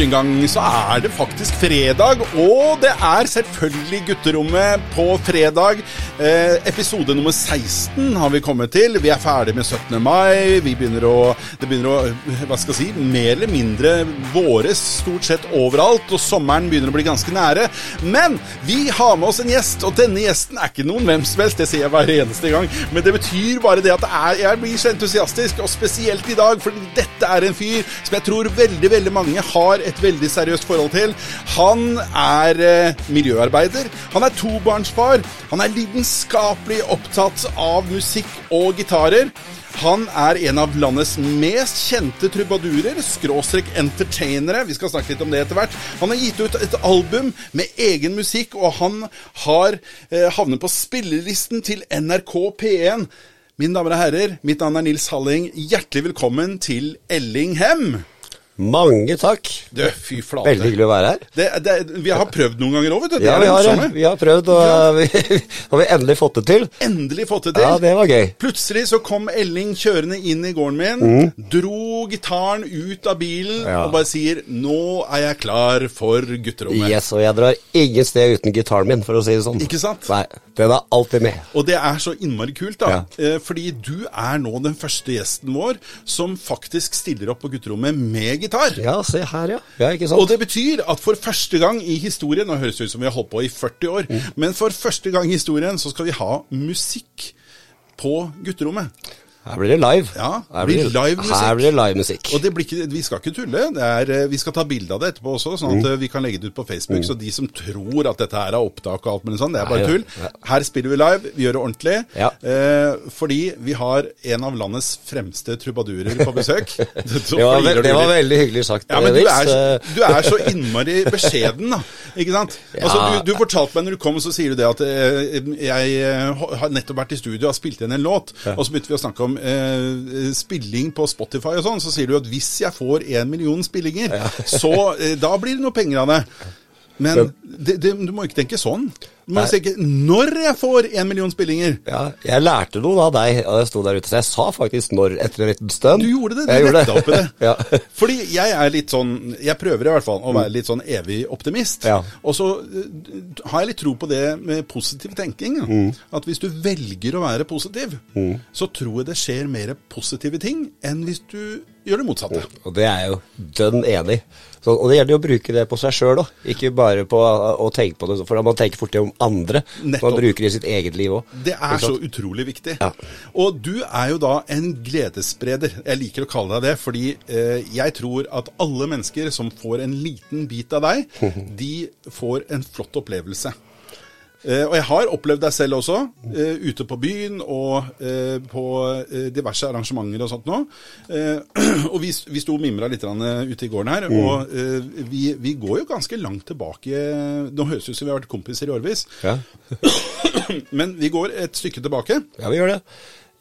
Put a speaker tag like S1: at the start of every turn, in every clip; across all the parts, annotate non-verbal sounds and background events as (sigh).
S1: Nok en gang så er det faktisk fredag, og det er selvfølgelig Gutterommet på fredag. Eh, episode nummer 16 har vi kommet til. Vi er ferdig med 17. mai. Vi begynner å, det begynner å hva skal jeg si, mer eller mindre våres stort sett overalt, og sommeren begynner å bli ganske nære. Men vi har med oss en gjest, og denne gjesten er ikke noen hvem som helst. Det sier jeg hver eneste gang, men det betyr bare det at det er, jeg blir så entusiastisk, og spesielt i dag, for dette er en fyr som jeg tror veldig, veldig mange har et veldig seriøst forhold til. Han er eh, miljøarbeider, han er tobarnsfar, han er lidenskapelig opptatt av musikk og gitarer. Han er en av landets mest kjente trubadurer, skråstrek entertainere. Vi skal snakke litt om det etter hvert. Han har gitt ut et album med egen musikk, og han har eh, havnet på spillelisten til NRK P1. Mine damer og herrer, mitt navn er Nils Halling. Hjertelig velkommen til Ellinghem.
S2: Mange takk.
S1: Det, fy flate.
S2: Veldig hyggelig å være her.
S1: Det, det, vi har prøvd noen ganger òg, vet du. Det
S2: Ja, vi har, det. vi har prøvd, og (laughs) vi har vi endelig fått det til.
S1: Endelig fått det til.
S2: Ja, det var gøy.
S1: Plutselig så kom Elling kjørende inn i gården min, dro gitaren ut av bilen
S2: Mm. Ja.
S1: og bare sier 'Nå er jeg klar for gutterommet'.
S2: Yes, og jeg drar ingen sted uten gitaren min, for å si det sånn.
S1: Ikke sant?
S2: Nei, den er alltid med.
S1: Og det er så innmari kult, da.
S2: Ja.
S1: Eh, Fordi du er nå den første gjesten vår som faktisk stiller opp på gutterommet med gitar.
S2: Ja, se her, ja. Ja, ikke sant?
S1: Og det betyr at for første gang i historien Nå høres det ut som vi har holdt på i 40 år,
S2: Mm.
S1: men for første gang i historien så skal vi ha musikk på gutterommet.
S2: Her blir det live.
S1: Ja,
S2: her
S1: blir
S2: blir,
S1: livemusikk.
S2: Her blir det livemusikk.
S1: Og det blir ikke, vi skal ikke tulle. Det er, eh, vi skal ta bilde av det etterpå også, sånn
S2: Mm.
S1: at mm. vi kan legge det ut på Facebook. Så de som tror at dette her er opptak og alt mulig sånn, det er bare tull.
S2: ja.
S1: Her spiller vi live, vi gjør det ordentlig.
S2: Ja.
S1: Eh, fordi vi har en av landets fremste trubadurer på besøk. (laughs)
S2: Det var,
S1: det,
S2: det var veldig hyggelig sagt.
S1: Ja, men du er,
S2: Eh,
S1: du er så innmari beskjeden, da. Ikke sant? Altså, du, du fortalte meg når du kom, så sier du det at eh, jeg eh, har nettopp vært i studio og har spilt inn en låt, og så begynte vi å snakke om eh, spilling på Spotify og sånn, så sier du at hvis jeg får en million spillinger, så eh, da blir det noe penger av det. Men det, det, du må ikke tenke sånn. Du må
S2: Nei.
S1: tenke når jeg får en million spillinger.
S2: Ja, jeg lærte noe av deg da jeg sto der ute, så jeg sa faktisk når etter en liten stund.
S1: Du gjorde det, du
S2: Jeg
S1: retta opp i det. (laughs)
S2: ja.
S1: Fordi jeg er litt sånn Jeg prøver i hvert fall å være litt sånn evig optimist.
S2: Ja.
S1: Og så eh, har jeg litt tro på det med positiv tenking. Mm. At hvis du velger å være positiv, så tror jeg det skjer mer positive ting enn hvis du gjør det motsatte.
S2: Og det er jeg jo dønn enig i. Så- Og det gjelder jo å bruke det på seg sjøl òg, ikke bare på å tenke på det, for man tenker fort det om andre.
S1: Nettopp.
S2: Man bruker det i sitt eget liv òg.
S1: Det er så utrolig viktig.
S2: Ja.
S1: Og du er jo da en gledesspreder. Jeg liker å kalle deg det, fordi eh, jeg tror at alle mennesker som får en liten bit av deg, (laughs) de får en flott opplevelse. Eh, og jeg har opplevd deg selv også, eh, ute på byen og eh, på diverse arrangementer og sånt nå. (clears throat) Og vi, vi sto og mimra litt ute i gården her, og eh, vi, vi går jo ganske langt tilbake. Nå høres det ut som vi har vært kompiser i årevis,
S2: Ja. (clears throat)
S1: men vi går et stykke tilbake.
S2: ja, vi gjør det.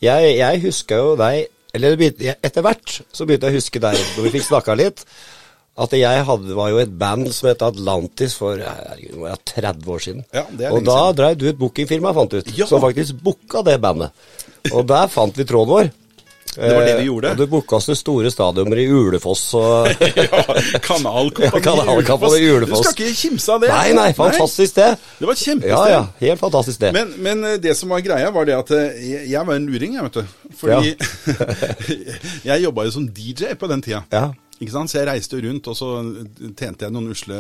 S2: Jeg, jeg huska jo deg Eller etter hvert så begynte jeg å huske deg når vi fikk snakka litt. At jeg hadde, var jo et band som het Atlantis for herregud, det var 30 år siden.
S1: Ja, det
S2: og da
S1: siden.
S2: drev du et bookingfirma, fant ut,
S1: Ja.
S2: som faktisk booka det bandet. Og der fant vi tråden vår.
S1: Det var det vi
S2: Eh,
S1: gjorde.
S2: Og du booka oss til store stadioner i Ulefoss og (laughs)
S1: ja, Kanalkompani
S2: Ja, (laughs) Kanalkompani i Ulefoss.
S1: Du skal ikke kimse av det.
S2: Nei, nei, fantastisk det.
S1: Det var et kjempested.
S2: Ja, ja, helt fantastisk det.
S1: Men, men eh, det som var greia, var det at eh, jeg, jeg var en luring, jeg, vet du. Fordi (laughs) jeg jobba jo som DJ på den tida.
S2: Ja.
S1: Ikke sant? Så jeg reiste rundt, og så tjente jeg noen usle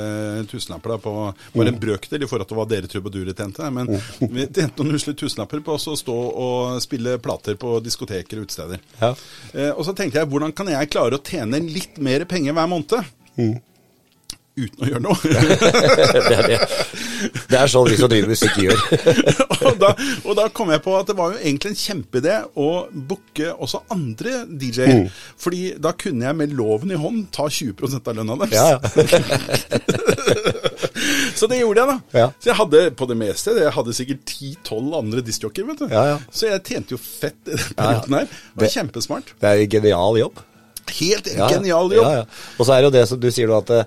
S1: tusenlapper da på Bare en brøkdel i forhold til hva dere trubadurer tjente. Men vi tjente noen usle tusenlapper på å stå og spille plater på diskoteker og utesteder.
S2: Ja.
S1: Eh, og så tenkte jeg, hvordan kan jeg klare å tjene litt mer penger hver måned? Uten å gjøre noe. (laughs)
S2: det, er det. det er sånn vi som driver musikk gjør. (laughs)
S1: og, da, og da kom jeg på at det var jo egentlig en kjempeidé å booke også andre DJ-er. Fordi da kunne jeg med loven i hånd ta 20 av lønna deres.
S2: Ja. (laughs)
S1: Så det gjorde jeg, da.
S2: Ja.
S1: Så jeg hadde på det meste Jeg hadde sikkert 10-12 andre diskjockeyer.
S2: Ja, ja.
S1: Så jeg tjente jo fett i den perioden her. Det var
S2: Det-
S1: kjempesmart.
S2: Det er en genial jobb.
S1: Helt
S2: Ja,
S1: genial jobb.
S2: Ja, ja. Og så er det jo det som du sier nå, at eh,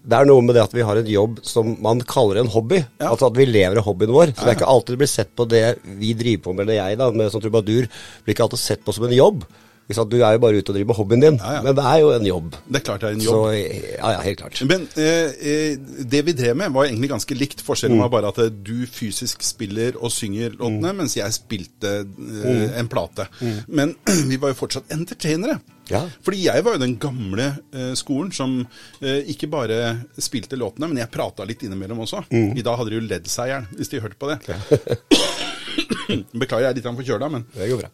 S2: det er noe med det at vi har en jobb som man kaller en hobby.
S1: Ja.
S2: Altså at vi lever av hobbyen vår. Så det er ikke alltid det blir sett på det vi driver på med, eller jeg da, med som trubadur, blir ikke alltid sett på som en jobb. Du er jo bare ute og driver med hobbyen din,
S1: Ja, ja.
S2: men det er jo en jobb.
S1: Det er klart det er en
S2: Så
S1: jobb.
S2: ja, ja, helt klart.
S1: Men eh, eh, det vi drev med, var egentlig ganske likt. Forskjellen
S2: Mm.
S1: var bare at eh, du fysisk spiller og synger låtene, mens jeg spilte eh, en plate. Men (clears throat) vi var jo fortsatt entertainere.
S2: Mm. Ja.
S1: Fordi jeg var jo den gamle eh, skolen som eh, ikke bare spilte låtene, men jeg prata litt innimellom også.
S2: Mm.
S1: I dag hadde de jo ledd seg i hjel hvis de hørte på det. (laughs) (clears throat) Beklager, jeg er litt forkjøla, men
S2: Det går bra.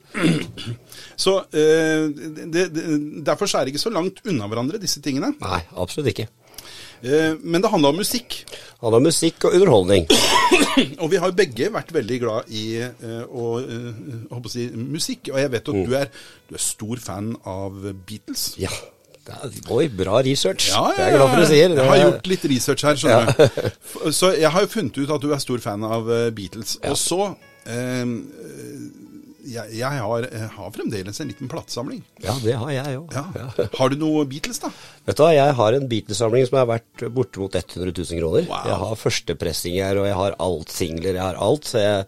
S2: (clears throat)
S1: Så eh, det, det, Derfor så er det ikke så langt unna hverandre, disse tingene.
S2: Nei, absolutt ikke.
S1: Eh, men det handla om musikk.
S2: Handla om musikk og underholdning. (clears throat)
S1: Og vi har jo begge vært veldig glad i eh, å, å si, musikk. Og jeg vet at du, er, du er stor fan av Beatles.
S2: Ja. Det oi, bra research.
S1: Ja,
S2: Det er jeg glad for å si.
S1: Jeg har gjort litt research her, skjønner du. Så jeg har jo funnet ut at du er stor fan av Beatles. Og så jeg, jeg, har, jeg har fremdeles en liten platesamling.
S2: Ja, det har jeg òg.
S1: Ja. Har du noe Beatles, da?
S2: Vet du hva, jeg har en Beatles-samling som er verdt bortimot 100 000 kroner.
S1: Wow.
S2: Jeg har førstepressinger, og jeg har alt singler, jeg har alt. Så, jeg,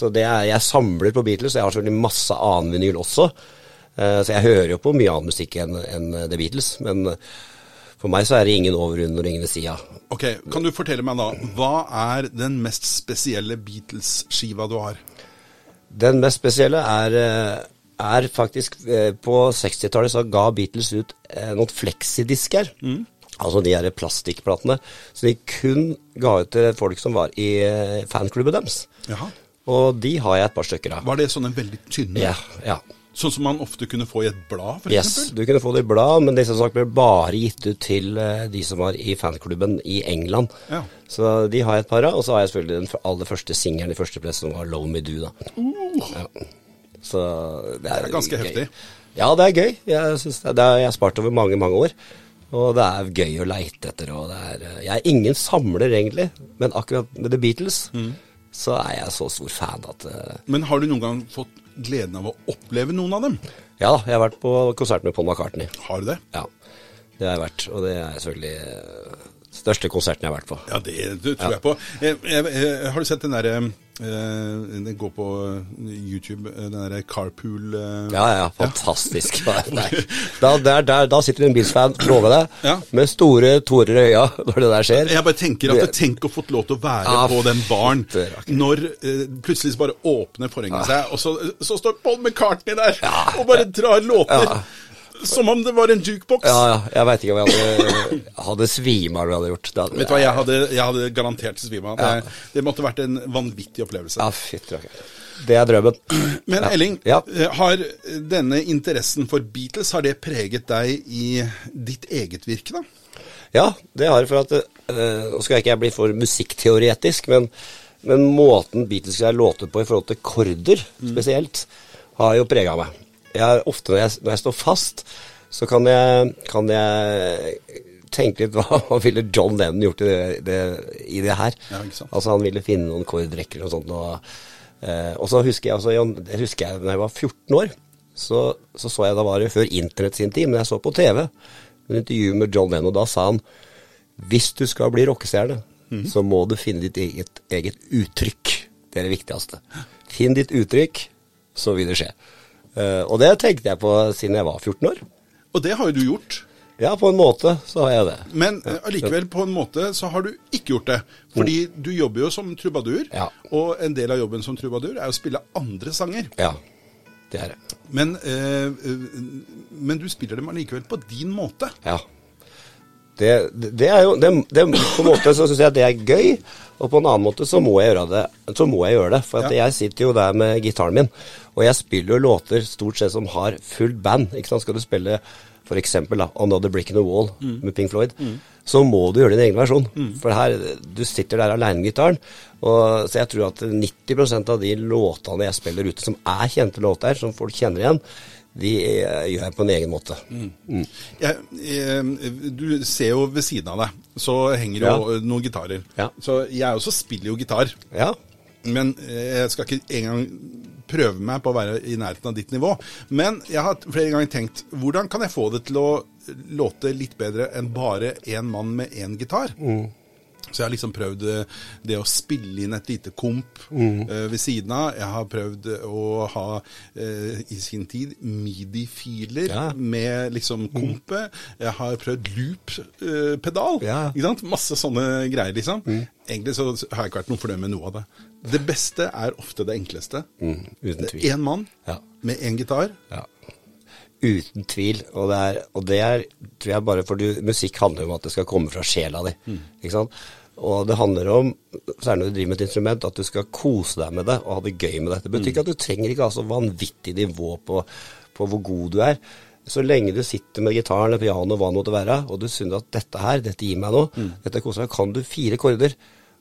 S2: så det er, jeg samler på Beatles. Jeg har selvfølgelig masse annen vinyl også. Eh, så jeg hører jo på mye annen musikk enn enn The Beatles. Men for meg så er det ingen over, under og ingen ved sida.
S1: Ok, Kan du fortelle meg da, hva er den mest spesielle Beatles-skiva du har?
S2: Den mest spesielle er, eh, er faktisk eh, På 60-tallet så ga Beatles ut eh, noen fleksidisker. Altså de her plastikkplatene. Så de kun ga ut til folk som var i fanklubben deres.
S1: Jaha.
S2: Og de har jeg et par stykker av.
S1: Var det sånne veldig tynne?
S2: Ja, ja.
S1: Sånn som man ofte kunne få i et blad, f.eks.?
S2: Yes, du kunne få det i blad, men det sakene ble bare gitt ut til eh, de som var i fanklubben i England.
S1: Ja.
S2: Så de har jeg et par av, og så har jeg selvfølgelig den aller første singelen i første press, som var 'Low Me Do'. da. Ja. Så det er,
S1: Det er ganske
S2: gøy.
S1: heftig.
S2: Ja, det er gøy. Jeg, synes det, det har jeg spart over mange, mange år. Og det er gøy å leite etter. Og det er, eh, jeg er ingen samler, egentlig, men akkurat med The Beatles
S1: Mm.
S2: så er jeg så stor fan at eh,
S1: Men har du noen gang fått gleden av å oppleve noen av dem?
S2: Ja jeg har vært på konsert med Paul McCartney.
S1: Har du det?
S2: Ja, det har jeg vært. Og det er selvfølgelig eh, største konserten jeg har vært på.
S1: Ja, det, tror jeg på. Jeg, jeg, jeg, har du sett den derre eh, Den går på YouTube, eh, den derre Carpool eh,
S2: Ja, ja, fantastisk. Ja. (laughs) Da, der, der, da sitter en Beatles-fan, lover deg,
S1: Ja.
S2: med store tårer i øya (laughs) når det der skjer.
S1: Jeg bare tenker at Tenk å fått lov til å være
S2: Ja,
S1: på den baren når eh, plutselig bare åpner forhenget seg, og så, så står Paul McCartney der og bare drar låter. Som om det var en jukebox.
S2: Ja, ja, jeg veit ikke om jeg hadde, hadde svima eller hva jeg hadde gjort. Det hadde-
S1: Vet du hva, jeg hadde, jeg hadde garantert svima.
S2: Ja.
S1: Det, det måtte vært en vanvittig opplevelse.
S2: Ja, fytti rakker. Det er drømmen. (clears throat)
S1: Men. Elling,
S2: Ja.
S1: eh, har denne interessen for Beatles har det preget deg i ditt eget virke, da?
S2: Ja, det har det. for at Nå Nå skal jeg ikke bli for musikkteoretisk, men, men måten Beatles er låter på i forhold til korder spesielt, har jo prega meg. Jeg ofte når jeg, når jeg står fast, så kan jeg, kan jeg tenke litt (laughs) hva, hva ville John Lennon gjort i det, det, i det her.
S1: Ja.
S2: Altså Han ville finne noen kordrekker og sånt. Og, eh, og så husker jeg altså, det husker jeg da jeg var 14 år, så, så så jeg da var det før internett sin tid, men jeg så på TV en intervju med John Lennon, og da sa han hvis du skal bli rockestjerne, så må du finne ditt eget, eget uttrykk. Det er det viktigste. Finn ditt uttrykk, så vil det skje. Eh, og det tenkte jeg på siden jeg var 14 år.
S1: Og det har jo du gjort.
S2: Ja, på en måte så har jeg det.
S1: Men eh, allikevel, på en måte, så har du ikke gjort det. Fordi du jobber jo som trubadur,
S2: Ja.
S1: og en del av jobben som trubadur er å spille andre sanger.
S2: Ja, det er det.
S1: Men, eh, men du spiller dem allikevel på din måte.
S2: Ja. Det, det, er jo det, det, På en måte så syns jeg det er gøy, og på en annen måte så må jeg gjøre det. Så må jeg gjøre det, For
S1: Ja.
S2: jeg sitter jo der med gitaren min, og jeg spiller jo låter stort sett som har full band. ikke sant? Skal du spille f.eks. 'Another Brick in the Wall' med Pink Floyd, så må du gjøre din egen versjon. For her, du sitter der aleine med gitaren. Og, så jeg tror at 90% av de låtene jeg spiller ute som er kjente låter, som folk kjenner igjen, de eh, gjør jeg på en egen måte. Mm.
S1: Jeg, jeg, du ser jo ved siden av deg, så henger jo
S2: Ja.
S1: noen gitarer.
S2: Ja.
S1: Så jeg også spiller jo gitar.
S2: Ja.
S1: Men eh, jeg skal ikke engang prøve meg på å være i nærheten av ditt nivå. Men jeg har flere ganger tenkt hvordan kan jeg få det til å låte litt bedre enn bare én mann med én gitar? Så jeg har liksom prøvd eh, det å spille inn et lite komp eh, ved siden av. Jeg har prøvd å ha uh, i sin tid midi-filer
S2: Ja.
S1: med liksom kompet. Jeg har prøvd loop-pedal.
S2: Ja.
S1: Ikke sant? Masse sånne greier, liksom. Egentlig så har jeg ikke vært noe fornøyd med noe av det. Det beste er ofte det enkleste.
S2: Mm, uten tvil.
S1: Én mann
S2: Ja.
S1: med én gitar.
S2: Ja. Uten tvil. Og det er, og det er tror jeg bare for du, musikk handler om at det skal komme fra sjela di. Ikke sant? Og det handler om, særlig når du driver med et instrument, at du skal kose deg med det og ha det gøy med det. Det betyr ikke at du trenger ikke ha så vanvittig nivå på, på hvor god du er. Så lenge du sitter med gitaren eller piano, hva det måtte være, og du synes at dette her, dette gir meg noe, dette koser meg, kan du fire korder.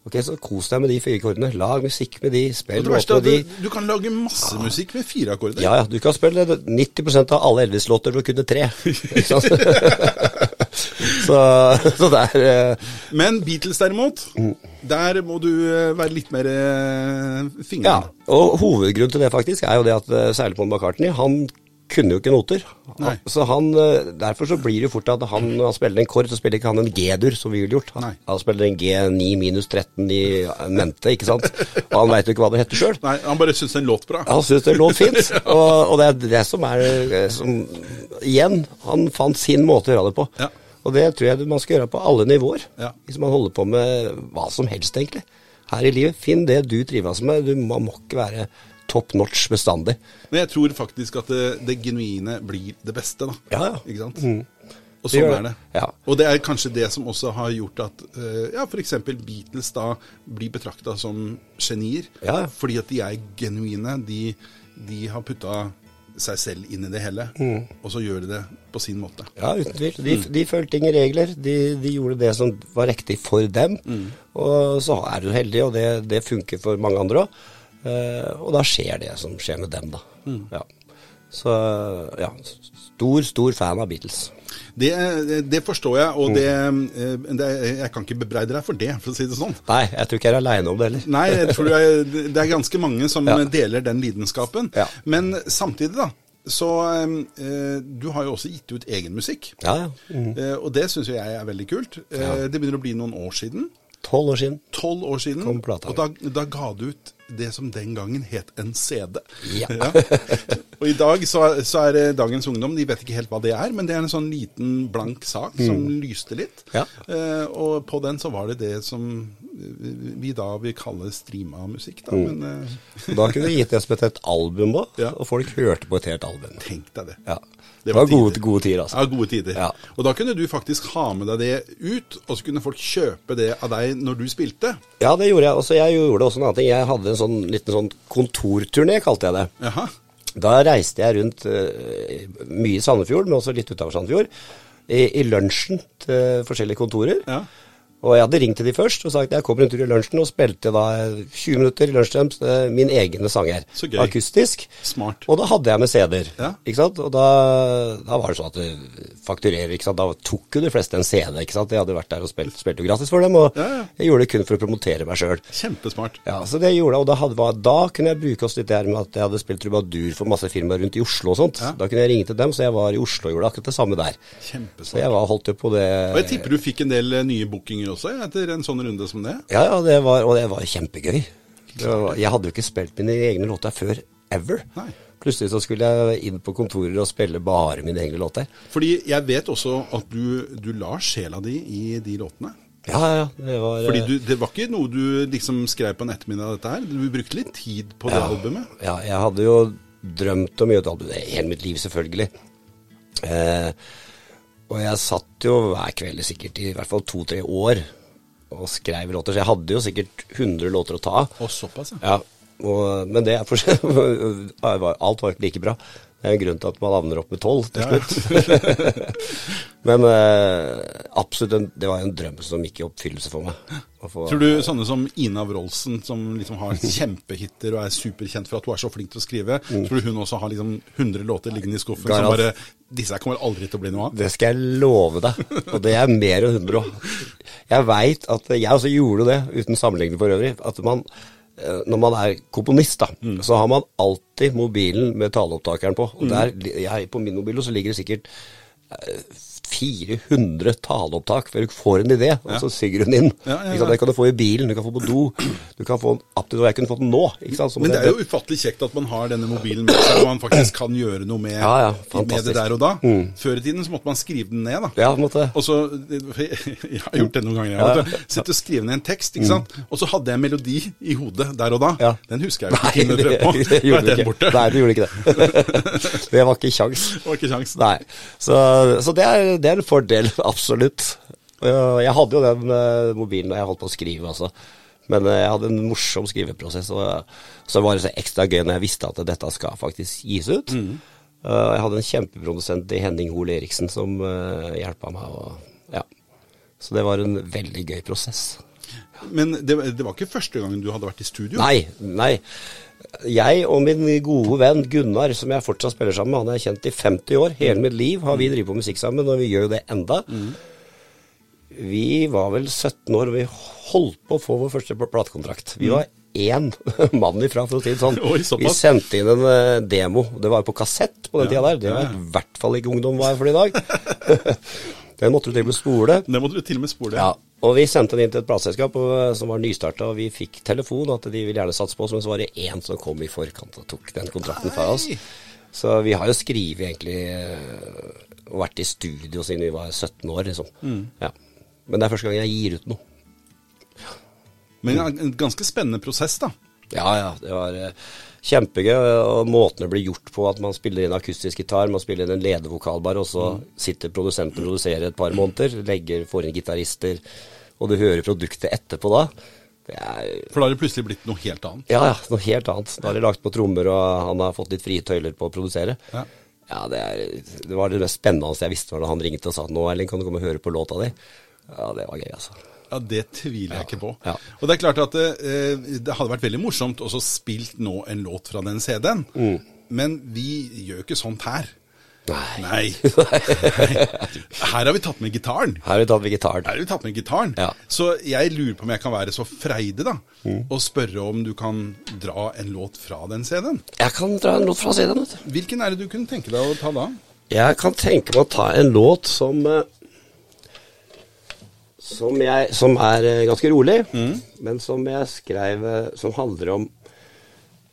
S2: Ok, så kos deg med de fire akkordene. Lag musikk med de, spill låter
S1: er
S2: med de.
S1: du, du kan lage masse musikk med fire akkorder.
S2: Ja, ja, du kan spille 90% av alle Elvis-låter du kunne tre. (laughs) (laughs) Så, så det er eh,
S1: Men Beatles derimot, der må du eh, være litt mer eh,
S2: Ja. Og hovedgrunnen til det faktisk er jo det at eh, særlig Paul McCartney, han kunne jo ikke noter.
S1: Nei.
S2: Så han, eh, Derfor så blir det jo fort at han, han spiller en kord, så spiller ikke han en G-dur, som vi ville gjort. Han, han spiller en G9 minus 13 i mente, ikke sant. Og han veit jo ikke hva det heter sjøl.
S1: Han bare syns den låt bra.
S2: Han syns det låt fint, (laughs) og, og det er det som er eh, som, Igjen, han fant sin måte å gjøre det på.
S1: Ja.
S2: Og det tror jeg man skal gjøre på alle nivåer.
S1: Ja.
S2: Hvis man holder på med hva som helst, egentlig. Her i livet, finn det du trives med. Du, man må ikke være top notch bestandig.
S1: Men jeg tror faktisk at det, det genuine blir det beste, da.
S2: Ja, ja.
S1: Ikke sant? Og sånn er det.
S2: Ja.
S1: Og det er kanskje det som også har gjort at eh, ja, f.eks. Beatles da blir betrakta som genier.
S2: Ja.
S1: Fordi at de er genuine. De, de har putta seg selv inn i det hele,
S2: Mm.
S1: og så gjør de det på sin måte.
S2: Ja, uten tvil. De, de fulgte ingen regler. De, de gjorde det som var riktig for dem. Og så er du heldig, og det, det funker for mange andre òg. Og da skjer det som skjer med dem, da. Ja. Så ja, stor, stor fan av Beatles.
S1: Det, det forstår jeg, og det, eh, det Jeg kan ikke bebreide deg for det, for å si det sånn.
S2: Nei, jeg tror ikke jeg er aleine om det heller.
S1: Nei, jeg tror er, det er ganske mange som
S2: Ja.
S1: deler den lidenskapen.
S2: Ja.
S1: Men samtidig, da, så eh, Du har jo også gitt ut egen musikk.
S2: Ja, ja. Mm.
S1: Eh, og det syns jeg er veldig kult. Eh, det begynner å bli noen år siden.
S2: Tolv år siden.
S1: Tolv år siden.
S2: Kom plata.
S1: Og da, da ga du ut det som den gangen het en CD.
S2: Ja.
S1: Og i dag så, så er det dagens ungdom, de vet ikke helt hva det er, men det er en sånn liten blank sak som lyste litt.
S2: Ja.
S1: Eh, og på den så var det det som vi da vil kalle streama musikk, da. Men eh,
S2: Da kunne du gitt det som et, et album òg,
S1: Ja.
S2: og folk hørte på et helt album.
S1: tenk deg det.
S2: Ja.
S1: Det
S2: Det
S1: var
S2: var gode,
S1: tider.
S2: gode tider, altså.
S1: Ja, gode tider.
S2: Ja.
S1: Og da kunne du faktisk ha med deg det ut, og så kunne folk kjøpe det av deg når du spilte.
S2: Ja, det gjorde jeg. Også, jeg gjorde også en annen ting. Jeg hadde en sånn liten sånn kontorturné, kalte jeg det.
S1: Jaha.
S2: Da reiste jeg rundt uh, mye i Sandefjord, men også litt utover Sandefjord, i, i lunsjen til forskjellige kontorer.
S1: Ja.
S2: Og jeg hadde ringt til de først og sagt jeg kommer en tur i lunsjen, og spilte da 20 minutter i lunsjen eh, min egne sanger.
S1: Så gøy.
S2: Akustisk.
S1: Smart.
S2: Og da hadde jeg med CD-er.
S1: Ja.
S2: Ikke sant? Og da, da var det sånn at du fakturerer, ikke sant. Da tok jo de fleste en CD, ikke sant. Jeg hadde vært der og spilt, spilte jo gratis for dem, og
S1: Ja, ja.
S2: jeg gjorde det kun for å promotere meg sjøl.
S1: Kjempesmart.
S2: Ja, så det gjorde jeg, og da, hadde, da kunne jeg bruke oss litt der med at jeg hadde spilt trubadur for masse firmaer rundt i Oslo og sånt. Da kunne jeg ringe til dem, så jeg var i Oslo og gjorde akkurat det samme der. Så jeg var, holdt jo på det
S1: Og jeg tipper du fikk en del eh, nye bookinger også etter en sånn runde som det.
S2: Ja, ja, det var, og det var kjempegøy. Det var, jeg hadde jo ikke spilt mine egne låter før, ever.
S1: Nei.
S2: Plutselig så skulle jeg inn på kontorer og spille bare mine egne låter.
S1: Fordi jeg vet også at du, du la sjela di i de låtene.
S2: Ja, ja. Det var
S1: Fordi
S2: eh,
S1: du, det var ikke noe du liksom skrev på en ettermiddag, dette her. Du brukte litt tid på det
S2: ja,
S1: albumet.
S2: Ja, jeg hadde jo drømt om mye et album. Hele mitt liv, selvfølgelig. Eh, og jeg satt jo hver kveld sikkert i hvert fall to-tre år og skrev låter, så jeg hadde jo sikkert 100 låter å ta av.
S1: Og såpass, ja.
S2: Ja, og, men det er for (laughs) Alt var ikke like bra. Det er en grunn til at man havner opp med tolv til
S1: Ja.
S2: slutt. (laughs) men eh, absolutt, en, det var en drøm som gikk i oppfyllelse for meg. Få-
S1: Tror du sånne som Ina Wroldsen, som liksom har kjempehitter og er superkjent for at hun er så flink til å skrive, tror du hun også har liksom 100 låter liggende i skuffen som
S2: Mm.
S1: Bare Disse her kommer aldri til å bli noe av.
S2: Det skal jeg love deg, og det er mer enn 100 òg. Jeg veit at Jeg også gjorde det, uten sammenligning for øvrig, at man eh, når man er komponist, da, så har man alltid mobilen med taleopptakeren på. Og der, jeg, på min mobil så ligger det sikkert eh, 400 taleopptak før du får en idé, og så synger hun inn.
S1: Ja, ja, ja.
S2: Det kan du få i bilen, du kan få på do, du kan få den up to Jeg kunne fått den nå.
S1: Men det er jo ufattelig kjekt at man har denne mobilen med seg, og man faktisk kan gjøre noe med, med det der og da. Før i tiden så måtte man skrive den ned, da.
S2: Ja, måtte.
S1: Og så, (laughs) Jeg har gjort det noen ganger.
S2: jeg.
S1: Ja. Sitte og skrive ned en tekst, ikke sant? og så hadde jeg en melodi i hodet der og da. Den husker jeg jo ikke Nei,
S2: det, det,
S1: det
S2: gjorde du (laughs) ikke. Nei, du gjorde ikke det. (laughs) Det var ikke kjangs.
S1: Det var ikke sjans.
S2: Nei. Så, så det, er, det er en fordel, (laughs) absolutt. Jeg hadde jo den eh, mobilen da jeg holdt på å skrive, altså. Men eh, jeg hadde en morsom skriveprosess, og så var det så ekstra gøy når jeg visste at dette skal faktisk gis ut.
S1: Mm.
S2: Eh, jeg hadde en kjempeprodusent i Henning Hoel Eriksen som hjelpa meg. Og, ja. Så det var en veldig gøy prosess.
S1: Men det, det var ikke første gangen du hadde vært i studio?
S2: Nei, nei. Jeg og min gode venn Gunnar, som jeg fortsatt spiller sammen med, han er kjent i 50 år. Hele mitt liv har vi drevet på musikk sammen, og vi gjør jo det enda. Vi var vel 17 år, og vi holdt på å få vår første platekontrakt. Vi var én (laughs) mann ifra, for å si det sånn.
S1: Oi,
S2: vi sendte inn en eh, demo. Det var på kassett på den tida der. Det var i hvert fall ikke ungdom var for i dag. (laughs) den måtte du til og med spole.
S1: Det måtte du til og med spole.
S2: Ja, og vi sendte den inn til et plateselskap som var nystarta, og vi fikk telefon at de ville gjerne satse på oss, men så var det én som kom i forkant og tok den kontrakten fra oss. Så vi har jo skrevet egentlig eh, og vært i studio siden vi var 17 år, liksom.
S1: Mm.
S2: Ja. Men det er første gang jeg gir ut noe.
S1: Men en ganske spennende prosess, da.
S2: Ja, ja. Det var eh, kjempegøy. Og måten det blir gjort på, at man spiller inn akustisk gitar, man spiller inn en ledevokal bare, og så
S1: Mm.
S2: sitter produsenten og produserer et par måneder, legger, får inn gitarister, og du hører produktet etterpå da. Er
S1: For da har det plutselig blitt noe helt annet.
S2: Ja, ja, noe helt annet. Da har de lagt på trommer, og han har fått litt frie tøyler på å produsere.
S1: Ja.
S2: Ja, det, er, det var det mest spennende jeg visste var da han ringte og sa nå, Erling, kan du komme og høre på låta di? Ja, det var gøy, altså.
S1: Ja, Det tviler jeg ikke på.
S2: Ja.
S1: Og det er klart at det, det hadde vært veldig morsomt også spilt nå en låt fra den CD-en.
S2: Mm.
S1: Men vi gjør ikke sånt her.
S2: Nei. (laughs)
S1: Nei. Her har vi tatt med gitaren.
S2: Her har vi tatt med gitaren.
S1: Her har vi tatt med gitaren.
S2: Ja.
S1: Så jeg lurer på om jeg kan være så freidig da,
S2: Mm.
S1: og spørre om du kan dra en låt fra den CD-en.
S2: Jeg kan dra en låt fra CD-en.
S1: Hvilken er det du kunne tenke deg å ta da?
S2: Jeg kan tenke meg å ta en låt som eh, som, jeg, som er eh, ganske rolig, men som jeg skrev eh, Som handler om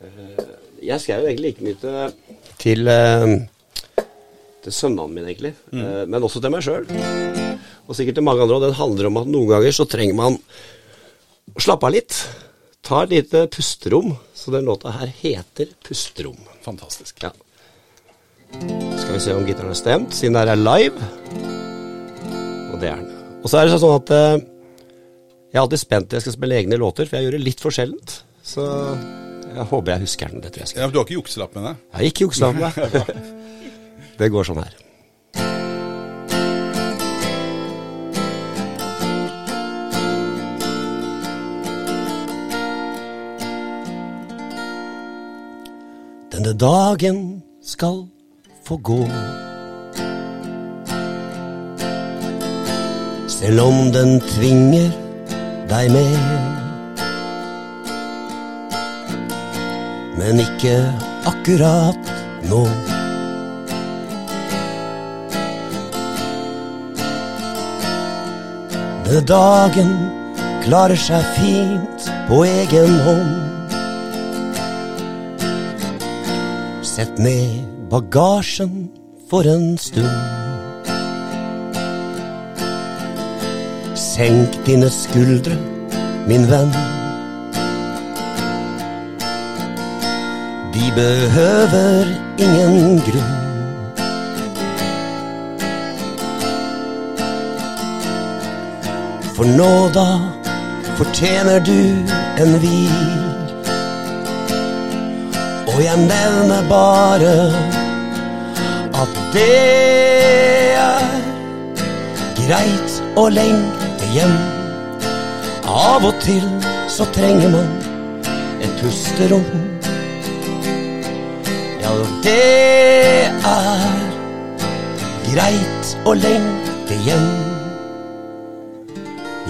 S2: uh, Jeg skrev egentlig like mye til til, uh, til sønnene mine, egentlig. Eh, men også til meg sjøl. Og sikkert til mange andre. Og den handler om at noen ganger så trenger man å slappe av litt. Ta et lite pusterom. Så den låta her heter Pusterom.
S1: Fantastisk.
S2: Ja. Skal vi se om gitaren er stemt, siden det her er live. Og det er den. Og så er det sånn at eh, jeg er alltid spent når jeg skal spille egne låter, for jeg gjør det litt for sjeldent. Så jeg håper jeg husker den. Det tror jeg skal.
S1: Ja, du har ikke jukselapp med deg?
S2: Jeg har ikke jukselapp med. (laughs) Det går sånn her. Denne dagen skal få gå. Selv om den tvinger deg med. Men ikke akkurat nå. Denne dagen klarer seg fint på egen hånd. Sett ned bagasjen for en stund. Senk dine skuldre, min venn. De behøver ingen grunn. For nå da fortjener du en hvil. Og jeg nevner bare at det er greit og lengte hjem. Av og til så trenger man et pusterom. Ja, det er greit å lengte hjem.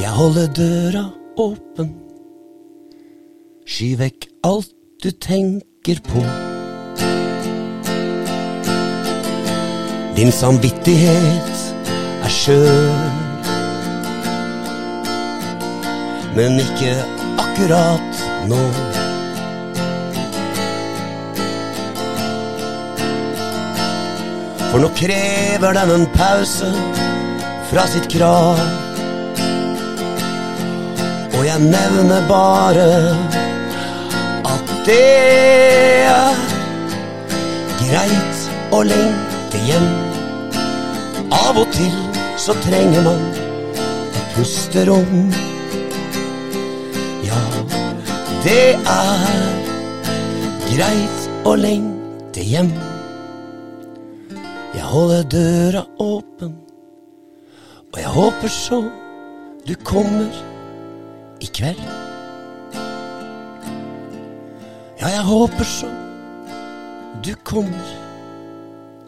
S2: Jeg holder døra åpen. Sky vekk alt du tenker på. Din samvittighet er sjøl. Men ikke akkurat nå. For nå krever den en pause fra sitt krav. Og jeg nevner bare at det er greit å lengte hjem. Av og til så trenger man et pusterom. Det er greit å lengte hjem. Jeg holder døra åpen, og jeg håper så du kommer i kveld. Ja, jeg håper så du kommer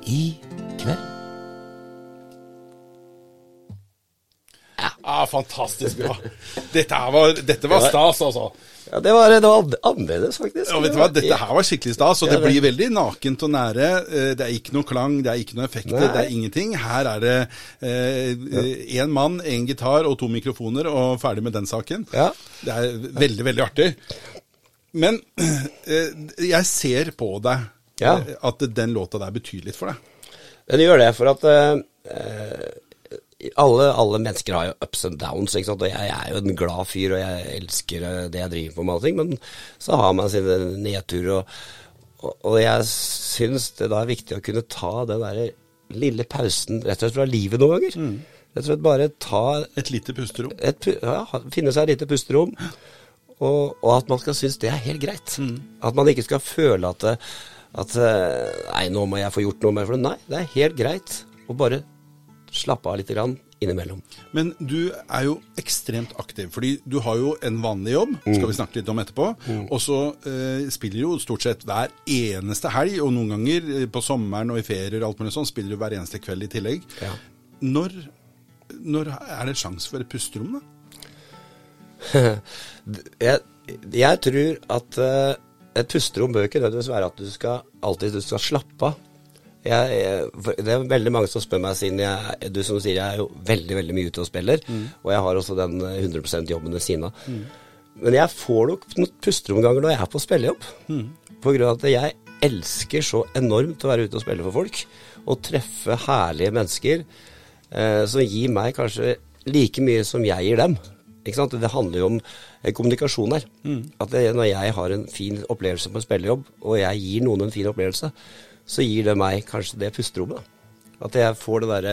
S2: i kveld.
S1: Ja, fantastisk bra. Dette, her var, dette var stas, altså.
S2: Ja, det var, det var annerledes, faktisk.
S1: Ja, vet du hva? Dette her var skikkelig stas, og det
S2: det-
S1: blir veldig nakent og nære. Eh, Det er ikke noe klang, det er ikke noe effekter,
S2: Nei.
S1: det er ingenting. Her er det én eh, mann, én gitar og to mikrofoner, og ferdig med den saken.
S2: Ja.
S1: Det er veldig, veldig artig. Men eh, jeg ser på deg
S2: Ja.
S1: eh, at den låta der betyr litt for deg.
S2: Den gjør det, for at eh, eh, alle, alle mennesker har jo ups and downs, ikke sant? og jeg, jeg er jo en glad fyr, og jeg elsker eh, det jeg driver på med, allting, men så har man sine nedturer, og, og, og jeg syns det da er viktig å kunne ta den der lille pausen rett og slett fra livet noen ganger. Rett og slett bare ta
S1: Et lite pusterom.
S2: et, ja, finne seg et lite pusterom, og, og at man skal synes det er helt greit. At man ikke skal føle at, at eh, Nei, nå må jeg få gjort noe mer for det. Nei, det er helt greit å bare slappe av litt grann innimellom.
S1: Men du er jo ekstremt aktiv, fordi du har jo en vanlig jobb, skal vi snakke litt om etterpå. Og så eh, spiller du jo stort sett hver eneste helg, og noen ganger eh, på sommeren og i ferier og alt mulig sånn, spiller du hver eneste kveld i tillegg.
S2: Ja.
S1: Når, når er det sjanse for et pusterom, da? (laughs)
S2: jeg, jeg tror at uh, et pusterom bør ikke nødvendigvis være at du skal alltid du skal slappe av. Jeg, jeg, det er veldig mange som spør meg siden jeg, du som sier jeg er jo veldig veldig mye ute og spiller, og jeg har også den eh, 100 jobben ved siden av. Men jeg får nok noen pusteromganger når jeg er på spillejobb. På grunn av at jeg elsker så enormt å være ute og spille for folk, og treffe herlige mennesker eh, som gir meg kanskje like mye som jeg gir dem. Ikke sant? Det handler jo om eh, kommunikasjon her. At det, når jeg har en fin opplevelse på en spillejobb, og jeg gir noen en fin opplevelse, så gir det meg kanskje det pusterommet. At jeg får det derre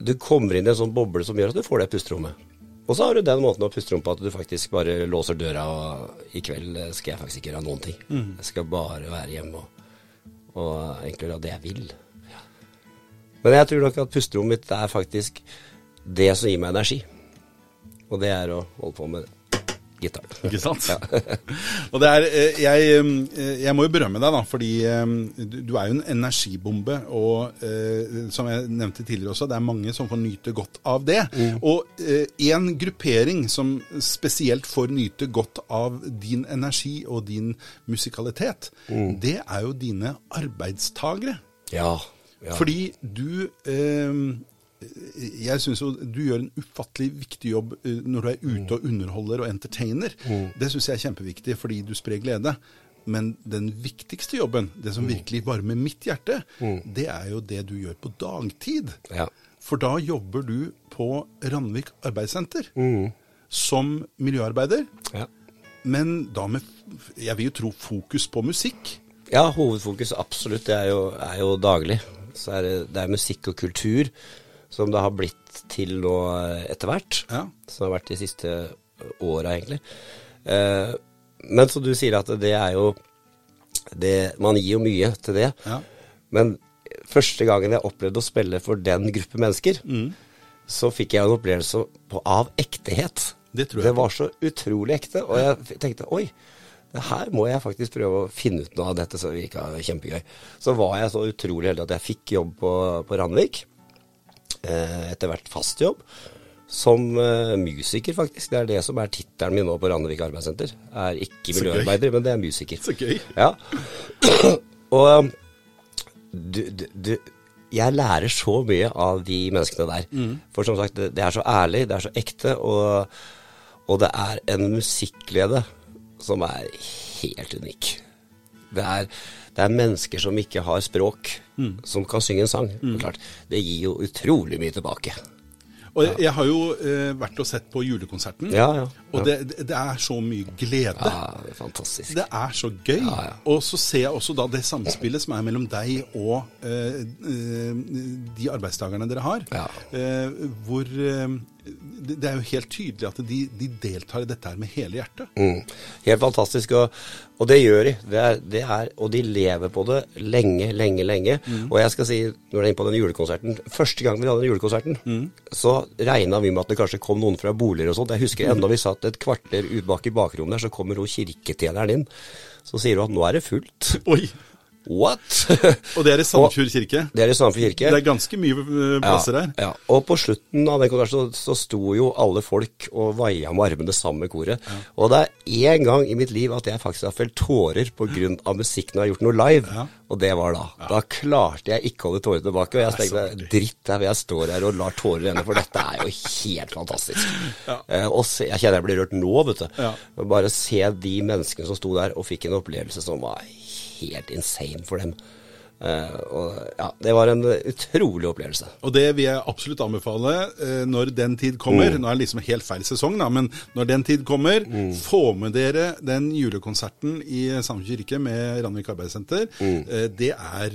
S2: Du kommer inn i en sånn boble som gjør at du får det pusterommet. Og så har du den måten å puste rom på at du faktisk bare låser døra, og i kveld eh, skal jeg faktisk ikke gjøre noen ting. Jeg skal bare være hjemme og, og egentlig gjøre det jeg vil. Men jeg tror nok at pusterommet mitt er faktisk det som gir meg energi. Og det er å holde på med gitaren.
S1: Ikke sant? (laughs) (laughs) og det er, eh, jeg, eh, jeg må jo berømme deg, da, fordi eh, du er jo en energibombe. Og som jeg nevnte tidligere også, det er mange som får nyte godt av det. Og en gruppering som spesielt får nyte godt av din energi og din musikalitet, det er jo dine arbeidstagere.
S2: Ja. ja.
S1: Fordi du eh, Jeg syns jo du gjør en ufattelig viktig jobb eh, når du er ute og underholder og entertainer. Det syns jeg er kjempeviktig fordi du sprer glede. Men den viktigste jobben, det som virkelig varmer mitt hjerte, det er jo det du gjør på dagtid.
S2: Ja.
S1: For da jobber du på Randvik arbeidssenter som miljøarbeider.
S2: ja.
S1: Men da med, jeg vil jo tro, fokus på musikk.
S2: Ja, hovedfokus absolutt. Det er jo, er jo daglig. Så er det, det er musikk og kultur som det har blitt til nå eh, etter hvert.
S1: Ja.
S2: Som har vært de siste åra, egentlig. Eh, men som du sier at det er jo det, Man gir jo mye til det.
S1: Ja.
S2: Men første gangen jeg opplevde å spille for den gruppe mennesker,
S1: Mm.
S2: så fikk jeg en opplevelse på, av ektehet.
S1: Det
S2: Det var så utrolig ekte, og jeg tenkte oi, det her må jeg faktisk prøve å finne ut noe av dette, så det virka kjempegøy. Så var jeg så utrolig heldig at jeg fikk jobb på, på Randvik, eh, etter hvert fast jobb, som eh, musiker faktisk. Det er det som er tittelen min nå på Randevik arbeidssenter. Er ikke miljøarbeider, men det er musiker.
S1: Så gøy.
S2: Ja. (clears throat) og um, du, du, jeg lærer så mye av de menneskene der. For som sagt, det, det er så ærlig, det er så ekte, og, og det er en musikklede som er helt unik. Det er, det er mennesker som ikke har språk, som kan synge en sang. Klart, det gir jo utrolig mye tilbake.
S1: Og jeg, jeg har jo eh, vært og sett på julekonserten,
S2: Ja, ja.
S1: og det, det, er så mye glede.
S2: Ja, det er fantastisk.
S1: Det er så gøy.
S2: Ja, ja.
S1: Og så ser jeg også da det samspillet som er mellom deg og eh, eh, de arbeidstakerne dere har.
S2: Ja.
S1: Eh, hvor eh, det, det er jo helt tydelig at de, de deltar i dette her med hele hjertet.
S2: Mm. Helt fantastisk, og, og det gjør de. Det er, det er, og de lever på det lenge, lenge, lenge. Og jeg skal si, når du er inne på den julekonserten Første gang vi hadde den julekonserten, så regna vi med at det kanskje kom noen fra boliger og sånt. Jeg husker enda vi satt et kvarter ut bak i bakrommet der, så kommer hun kirketjeneren inn. Så sier hun at nå er det fullt.
S1: Oi!
S2: What? (laughs)
S1: Og det er i Sandefjord kirke.
S2: det er i Sandefjord kirke.
S1: Det er ganske mye plasser plasser her.
S2: Ja, og på slutten av den konserten så, så sto jo alle folk og vaia med armene sammen med koret. Og det er én gang i mitt liv at jeg faktisk har felt tårer pga. musikk når jeg har gjort noe live.
S1: Ja.
S2: Og det var da. Da klarte jeg ikke å holde tårene tilbake. Og jeg tenkte dritt her, jeg står her og lar tårer renne, for dette er jo helt fantastisk. Eh, og se, jeg kjenner jeg blir rørt nå, vet du.
S1: Ja.
S2: Bare se de menneskene som sto der og fikk en opplevelse som var helt insane for dem. Uh, og ja, det var en utrolig opplevelse.
S1: Og det vil jeg absolutt anbefale uh, når den tid kommer. Nå er det liksom helt feil sesong, da, men når den tid kommer, få med dere den julekonserten i Samme kirke med Randvik Arbeidssenter. Eh, det er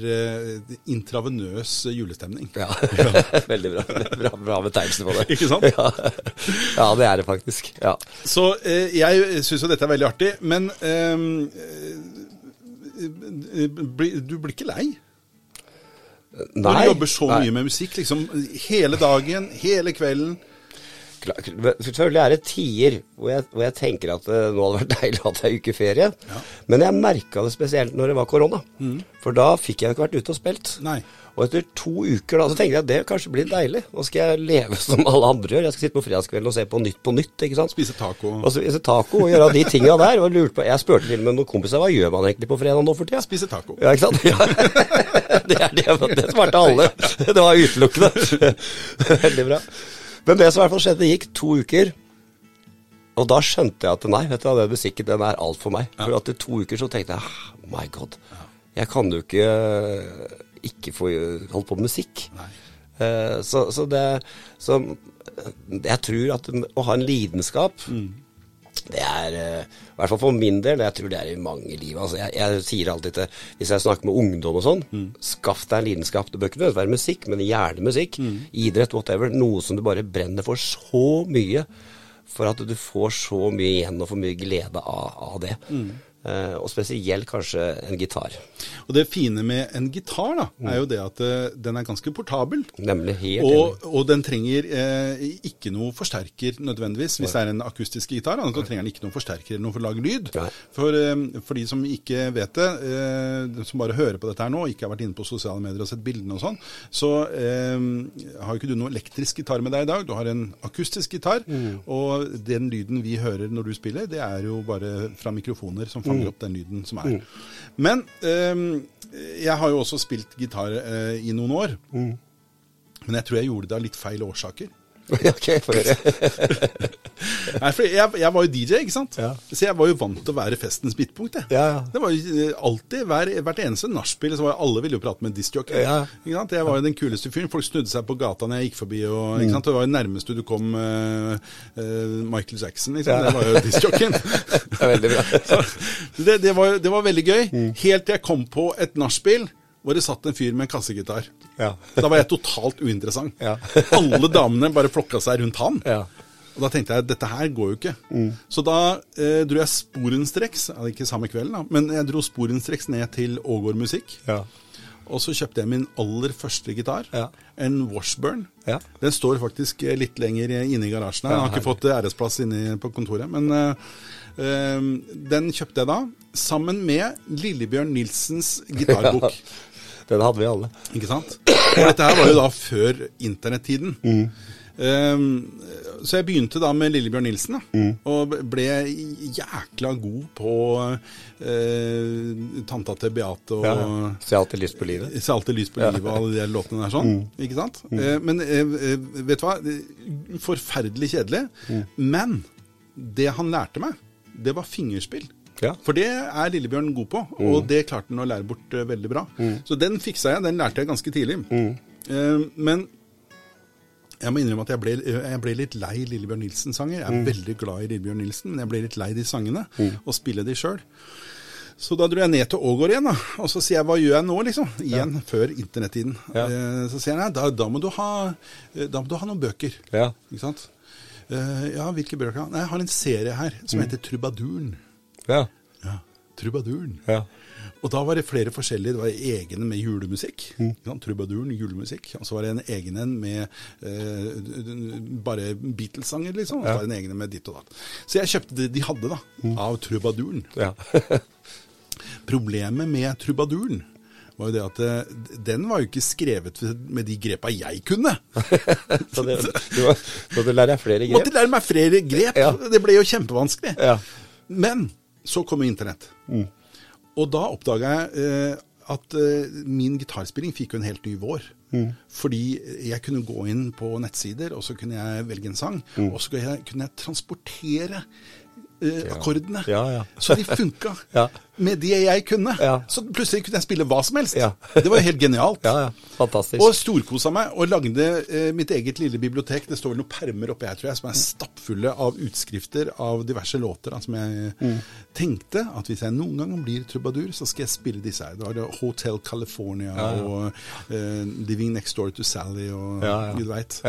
S1: intravenøs julestemning.
S2: Ja, (laughs) (laughs) veldig bra. bra. Bra betegnelse på det. (laughs)
S1: Ikke sant?
S2: Ja. ja, det er det faktisk. Ja.
S1: Så jeg syns jo dette er veldig artig, men du blir ikke lei? Når du jobber så
S2: nei.
S1: mye med musikk, liksom hele dagen, hele kvelden.
S2: Selvfølgelig er det tider hvor jeg, hvor jeg tenker at det nå hadde vært deilig å ha ei uke ferie. Men jeg merka det spesielt når det var korona. For da fikk jeg jo ikke vært ute og spilt.
S1: Nei.
S2: Og etter to uker da, så tenkte jeg at det kanskje blir deilig. Nå skal jeg leve (laughs) som alle andre gjør. Jeg skal sitte på fredagskvelden og se på Nytt på Nytt. ikke sant?
S1: Spise taco.
S2: Og spise taco og gjøre de tinga der. Og lurte på, jeg spurte til med noen kompiser hva gjør man egentlig på fredag nå for tida.
S1: Spise taco.
S2: Ja, ikke sant? (laughs) Ja. (laughs) Det er det, det svarte alle. Det var utelukkende. Veldig bra. Men det som i hvert fall skjedde, det gikk to uker. Og da skjønte jeg at nei, vet du den musikken den er alt for meg. For etter to uker så tenkte jeg oh my god, jeg kan jo ikke ikke få holdt på med musikk. Eh, så, så det så Jeg tror at å ha en lidenskap det er eh, I hvert fall for min del, jeg tror det er i mange liv. Altså, jeg, jeg sier alltid til Hvis jeg snakker med ungdom og sånn, skaff deg en lidenskap. Det bør ikke være musikk, men gjerne musikk. Idrett, whatever. Noe som du bare brenner for så mye. For at du får så mye igjen og får mye glede av, av det. Eh, og spesielt kanskje en gitar.
S1: Og det fine med en gitar da, er jo det at eh, den er ganske portabel.
S2: Nemlig helt.
S1: Og, og den trenger eh, ikke noe forsterker nødvendigvis. Hvis det er en akustisk gitar, da, så trenger den ikke noe forsterker eller noe for å lage lyd. For, eh, for de som ikke vet det, eh, som bare hører på dette her nå, og ikke har vært inne på sosiale medier og sett bildene og sånn, så eh, har ikke du noe elektrisk gitar med deg i dag. Du har en akustisk gitar, og den lyden vi hører når du spiller, det er jo bare fra mikrofoner som fanger opp den lyden som er. Men eh, jeg har jo også spilt gitar eh, i noen år. Men jeg tror jeg gjorde det av litt feil årsaker. (laughs)
S2: ok, få høre. (laughs)
S1: Nei, for jeg, jeg var jo DJ, ikke sant?
S2: Ja.
S1: Så jeg var jo vant til å være festens midtpunkt. Jeg.
S2: Ja, ja.
S1: Det var jo eh, alltid, hver, hvert eneste nachspiel, så var jo alle ville jo prate med discjockey.
S2: Ja.
S1: Ikke sant? Jeg var jo den kuleste fyren. Folk snudde seg på gata når jeg gikk forbi. Og, ikke sant? Det var jo nærmeste du kom uh, uh, Michael Jackson, liksom. Det var jo discjockeyen. (laughs)
S2: Det
S1: det, det, var, det var veldig gøy.
S2: Mm.
S1: Helt til jeg kom på et nachspiel hvor det satt en fyr med en kassegitar.
S2: Ja. (laughs)
S1: Da var jeg totalt uinteressant.
S2: Ja. (laughs)
S1: Alle damene bare flokka seg rundt han.
S2: Ja.
S1: Og da tenkte jeg dette her går jo ikke. Så da eh, dro jeg sporenstreks, ikke samme kvelden, da, men jeg dro sporenstreks ned til Ågård Musikk.
S2: Ja.
S1: Og så kjøpte jeg min aller første gitar. En Washburn.
S2: Ja.
S1: Den står faktisk eh, litt lenger inne i garasjen her. Jeg har ikke fått eh, æresplass inne på kontoret. Men eh, eh, den kjøpte jeg da, sammen med Lillebjørn Nilsens (laughs) gitarbok.
S2: Den hadde vi alle.
S1: Ikke sant? Og dette her var jo da før internettiden. Ehm, så jeg begynte da med Lillebjørn Nilsen, da,
S2: Mm.
S1: og ble jækla god på uh, tanta til Beate og
S2: Ja, ja. Se alltid lyst på livet.
S1: Se alltid lyst på livet og alle de låtene der sånn. Ikke sant? Eh, men eh, eh, vet du hva? Forferdelig kjedelig. Men det han lærte meg, det var fingerspill.
S2: Ja.
S1: For det er Lillebjørn god på, og det klarte han å lære bort eh, veldig bra. Så den fiksa jeg, den lærte jeg ganske tidlig. Eh, men jeg må innrømme at jeg ble, jeg ble litt lei Lillebjørn Nilsen-sanger. Jeg er veldig glad i Lillebjørn Nilsen, men jeg ble litt lei de sangene, og spille de sjøl. Så da dro jeg ned til Ågård igjen, da. og så sier jeg hva gjør jeg nå, liksom? Igjen, før internettiden.
S2: Ja.
S1: Eh, så sier jeg da, da, må du ha, eh, da må du ha noen bøker.
S2: Ja.
S1: Ikke sant? Eh, ja, hvilke bøker? Nei, jeg har en serie her som heter Trubaduren.
S2: Ja.
S1: Ja, Trubaduren.
S2: Ja.
S1: Og da var det flere forskjellige. Det var egne med julemusikk. Mm. Trubaduren, julemusikk. Og så var det en egen en med eh, bare Beatles-sanger, liksom. Og så var det en egen med ditt og datt. Så jeg kjøpte det de hadde, da, av Trubaduren.
S2: ja. (laughs)
S1: Problemet med Trubaduren var jo det at eh, den var jo ikke skrevet med de grepa jeg kunne. (laughs)
S2: så det, du må, må du lære deg flere grep?
S1: Måtte lære meg flere grep.
S2: Ja.
S1: Det ble jo kjempevanskelig.
S2: Ja.
S1: Men så kom internett. internett. Og da oppdaga jeg eh, at eh, min gitarspilling fikk jo en helt ny vår. Fordi jeg kunne gå inn på nettsider, og så kunne jeg velge en sang. Og så kunne jeg, kunne jeg transportere akkordene.
S2: Ja, ja.
S1: så de funka (laughs)
S2: Ja.
S1: med det jeg kunne. Så plutselig kunne jeg spille hva som helst. Det var jo helt genialt. (laughs)
S2: Ja, ja. Fantastisk.
S1: Og storkosa meg og lagde eh, mitt eget lille bibliotek. Det står vel noen permer oppi her, tror jeg, som er stappfulle av utskrifter av diverse låter. Da, som jeg
S2: Mm.
S1: tenkte at hvis jeg noen gang blir trubadur, så skal jeg spille disse her. Det var det Hotel California og eh, Living Next Door to Sally og
S2: Ja, ja.
S1: gud veit.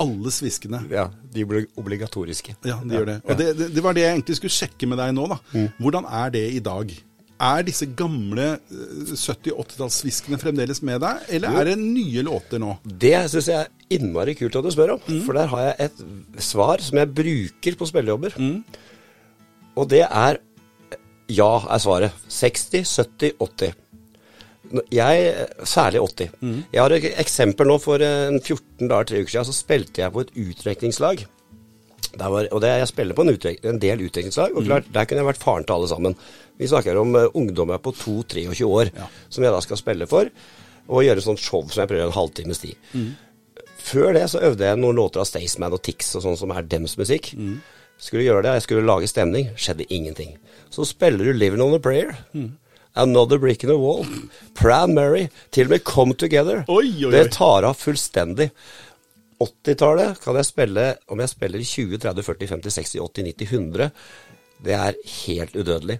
S2: Ja.
S1: Alle sviskene.
S2: ja, de blir obligatoriske.
S1: Ja, de gjør det. Og det, det, det var det jeg egentlig skulle sjekke med deg nå, da.
S2: Mm.
S1: Hvordan er det i dag? Er disse gamle eh, 70-80-tallsviskene fremdeles med deg, eller er det nye låter nå?
S2: Det syns jeg er innmari kult at du spør om. For der har jeg et svar som jeg bruker på spillejobber. Og det er ja, er svaret. 60, 70, 80. Jeg, særlig 80. Jeg har et eksempel nå. For en 14 dager, tre uker siden så spilte jeg på et utdrikningslag. Og det, jeg spiller på en, utrek, en del utdrikningslag, og klart, der kunne jeg vært faren til alle sammen. Vi snakker om uh, ungdommer på 2-23 år,
S1: Ja.
S2: som jeg da skal spille for, og gjøre sånt show som jeg prøver en halvtimes tid. Før det så øvde jeg noen låter av Staysman og Tix og sånn som er dems musikk. Skulle gjøre det, jeg skulle lage stemning, skjedde ingenting. Så spiller du 'Living on a Prayer'. Another Brick in a Wall. Pran Mary. Til og med Come Together.
S1: Oi, oi, oi.
S2: Det tar av fullstendig. 80-tallet kan jeg spille Om jeg spiller 20, 30, 40, 50, 60, 80, 90, 100 Det er helt udødelig.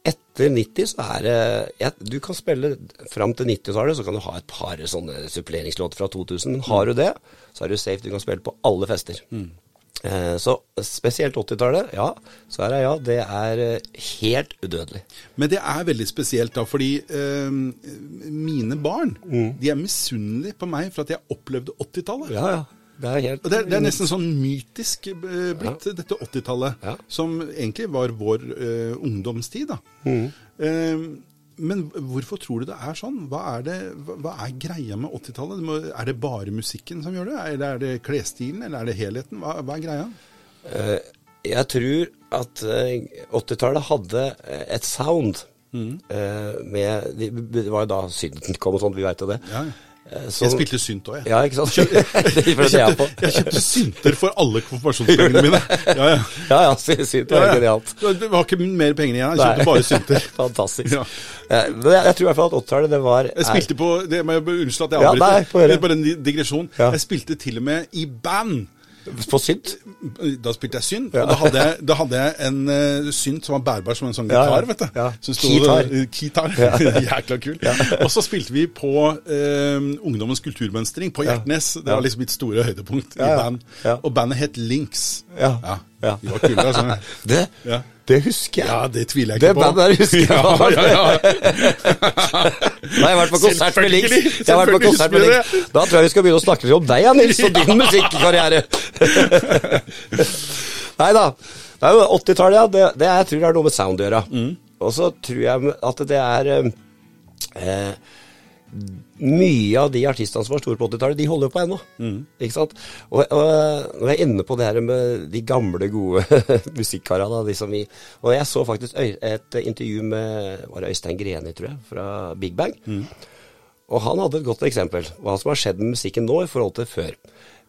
S2: Etter 90 så er det ja, Du kan spille fram til 90-tallet, så kan du ha et par sånne suppleringslåter fra 2000. Men har du det, så er du safe. Du kan spille på alle fester. Eh, så spesielt 80-tallet, ja. Svaret er ja. Det er eh, helt udødelig.
S1: Men det er veldig spesielt, da, fordi eh, mine barn de er misunnelige på meg for at jeg opplevde 80-tallet.
S2: Ja, ja. Det er helt
S1: det, er- det er nesten sånn mytisk blitt, blitt, dette 80-tallet,
S2: Ja.
S1: som egentlig var vår eh, ungdomstid. da. Eh, men hvorfor tror du det er sånn? Hva er, det, hva, er greia med 80-tallet? Er det bare musikken som gjør det? Eller er det klesstilen, eller er det helheten? Hva, hva er greia?
S2: Eh, jeg tror at eh, 80-tallet hadde eh, et sound Mm. med Det var jo da synten kom og sånt, vi veit jo det.
S1: Ja.
S2: Eh,
S1: Jeg
S2: som-
S1: spilte synt òg, jeg.
S2: Ja, ikke sant? (laughs) det er jeg kjøpte.
S1: Jeg kjøpte synter for alle konfirmasjonspengene mine. (laughs) Ja, ja.
S2: Ja, ja, synt var
S1: Ja, ja.
S2: genialt.
S1: Du har ikke mer penger igjen, jeg kjøpte
S2: Nei.
S1: bare synter. (laughs)
S2: Fantastisk.
S1: Ja.
S2: Eh, jeg, jeg tror i hvert fall at 80-tallet, det var
S1: Jeg spilte på det må jeg Unnskyld at jeg
S2: Ja, nei, få høre.
S1: bare en digresjon.
S2: Ja.
S1: Jeg spilte til og med i band.
S2: På synt.
S1: Da spilte jeg synt,
S2: Ja.
S1: og da hadde jeg, da hadde jeg en uh, synt som var bærbar som en sånn gitar, vet du.
S2: Ja. Kitar. (laughs)
S1: Kitar. (laughs) Jækla kul. Og så spilte vi på uh, Ungdommens kulturmønstring på Hjertnes. Det var liksom mitt store høydepunkt i band. Og bandet het Links.
S2: Ja.
S1: Ja.
S2: Ja.
S1: De var kule, altså. (laughs)
S2: Det,
S1: Ja.
S2: Det husker jeg.
S1: Ja, det tviler jeg
S2: Det
S1: ikke på.
S2: bandet der husker jeg. (laughs)
S1: Ja, ja, ja.
S2: Da har jeg vært på konsert med Lix. Jeg har vært på konsert med Lix. Da tror jeg vi skal begynne å snakke litt om deg, Nils, og din (laughs) musikkarriere. (laughs) Nei da. Det er jo 80-tallet, ja. Det, det jeg tror det er noe med sound å gjøre. Og så tror jeg at det er eh, mye av de artistene som var store på 80-tallet, de holder jo på ennå. Ikke sant? Og, og når jeg er inne på det her med de gamle, gode (laughs) musikkarene vi Og jeg så faktisk et intervju med var det Øystein Greni, tror jeg, fra Big Bang. Og han hadde et godt eksempel. Hva som har skjedd med musikken nå i forhold til før.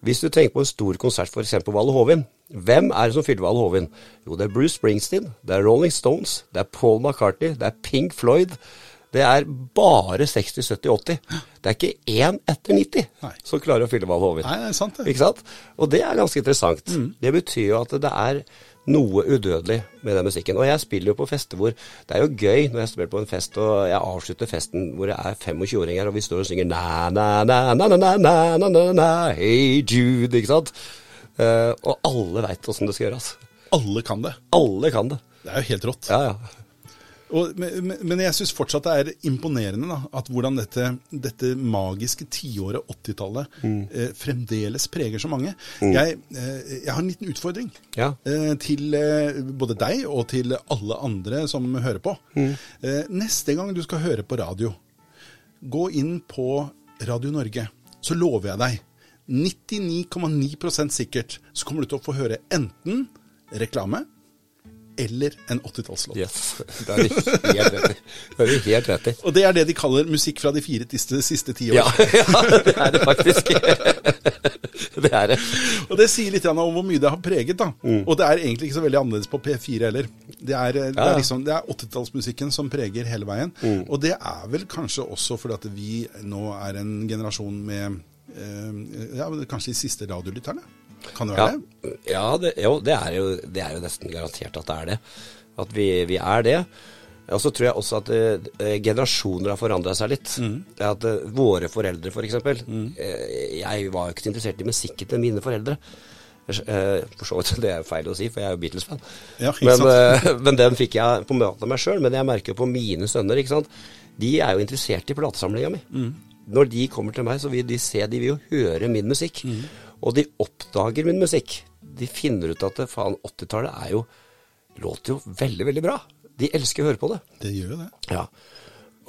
S2: Hvis du tenker på en stor konsert f.eks. på Valle Hovin. Hvem er det som fyller Valle Hovin? Jo, det er Bruce Springsteen, det er Rolling Stones, det er Paul McCartney, det er Pink Floyd. Det er bare 60, 70, 80. Det er ikke én etter 90
S1: Nei.
S2: som klarer å fylle Valle over.
S1: Nei, det er sant, det.
S2: Ikke sant? Og det er ganske interessant. Det betyr jo at det er noe udødelig med den musikken. Og jeg spiller jo på fester hvor Det er jo gøy når jeg spiller på en fest og jeg avslutter festen hvor det er 25-åringer og vi står og synger na, na, na, na, na, na, na, na, na, na, Hey Jude, ikke sant? Eh, og alle veit åssen det skal gjøres.
S1: Alle kan det.
S2: Alle kan det.
S1: Det er jo helt rått.
S2: Ja, ja.
S1: Og, men, men- jeg syns fortsatt det er imponerende da, at hvordan dette, dette magiske tiåret 80-tallet eh, fremdeles preger så mange. Jeg, eh, jeg har en liten utfordring
S2: Ja.
S1: eh, til eh, både deg og til alle andre som hører på. Eh, neste gang du skal høre på radio, gå inn på Radio Norge, så lover jeg deg 99,9% sikkert så kommer du til å få høre enten reklame eller en 80-tallslåt.
S2: Yes. (laughs) Det er du helt rett i. Det er helt rett i.
S1: Og det er det de kaller musikk fra de fire siste, siste ti år.
S2: Ja, (laughs) ja, det er det faktisk. (laughs) Det er det.
S1: Og det sier litt om hvor mye det har preget. da. Og det er egentlig ikke så veldig annerledes på P4 heller. Det er, eh,
S2: Ja, ja.
S1: er, liksom, er 80-tallsmusikken som preger hele veien. Og det er vel kanskje også fordi at vi nå er en generasjon med eh, ja, kanskje de siste radiolytterne. Kan det
S2: Ja,
S1: være det?
S2: ja det, jo, det er jo, det er jo nesten garantert at det er det. At vi, vi er det. Og så tror jeg også at eh, generasjoner har forandra seg litt. Mm. At eh, Våre foreldre, f.eks. For eksempel, eh, jeg var jo ikke interessert i musikken til mine foreldre. Eh, For så vidt, (laughs) det er feil å si, for jeg er jo Beatles-fan.
S1: Ja,
S2: men, eh, (laughs) men den fikk jeg på møte med meg sjøl. Men jeg merker jo på mine sønner, ikke sant. De er jo interessert i platesamlinga mi. Når de kommer til meg, så vil de se, de vil jo høre min musikk. Og de oppdager min musikk. De finner ut at faen, 80-tallet er jo låter jo veldig, veldig bra. De elsker å høre på det.
S1: Det gjør jo det.
S2: Ja.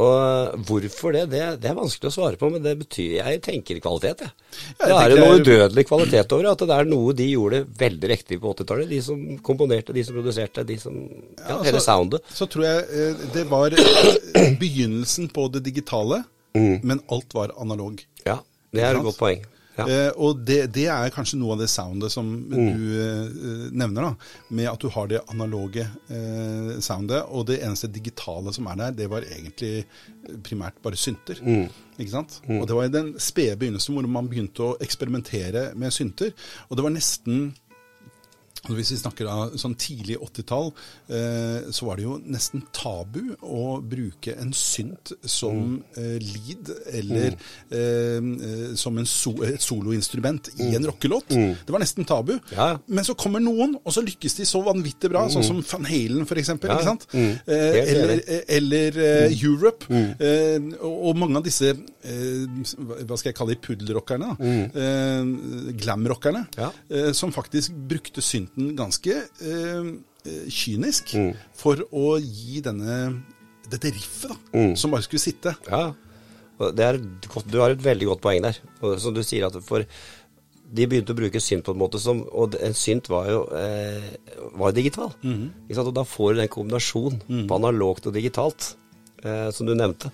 S2: Og hvorfor det, det, det er vanskelig å svare på, men det betyr Jeg tenker kvalitet, jeg.
S1: Ja, jeg
S2: det er jo noe udødelig kvalitet over at det er noe de gjorde veldig riktig på 80-tallet. De som komponerte, de som produserte, de som Ja, hele soundet.
S1: Så tror jeg eh, det var eh, begynnelsen på det digitale, men alt var analog.
S2: Ja, det er et godt poeng. Ja.
S1: Eh, og det, det er kanskje noe av det soundet som du eh, nevner, da. Med at du har det analoge eh, soundet, og det eneste digitale som er der, det var egentlig primært bare synter. Ikke sant? Og det var i den spede begynnelsen hvor man begynte å eksperimentere med synter. Og det var nesten og Hvis vi snakker da sånn tidlig 80-tall, eh, så var det jo nesten tabu å bruke en synt som eh, lead eller mm. eh, som en so et soloinstrument i en rockelåt. Det var nesten tabu.
S2: Ja.
S1: Men så kommer noen, og så lykkes de så vanvittig bra, sånn som Van Halen f.eks.
S2: Ja.
S1: ikke sant?
S2: Mm.
S1: Eh, eller eller eh, Europe. Eh, og, mange av disse eh, hva skal jeg kalle de puddelrockerne, mm. Eh, glamrockerne,
S2: Ja.
S1: eh, som faktisk brukte synten ganske eh, eh, kynisk
S2: Mm.
S1: for å gi denne dette riffet, da,
S2: Mm.
S1: som bare skulle sitte.
S2: Ja, det er godt, du har et veldig godt poeng der. Som du sier at for de begynte å bruke synt på en måte som Og synt var jo, eh, var digital. Sant? Og da får du den kombinasjonen på analogt og digitalt, eh, som du nevnte.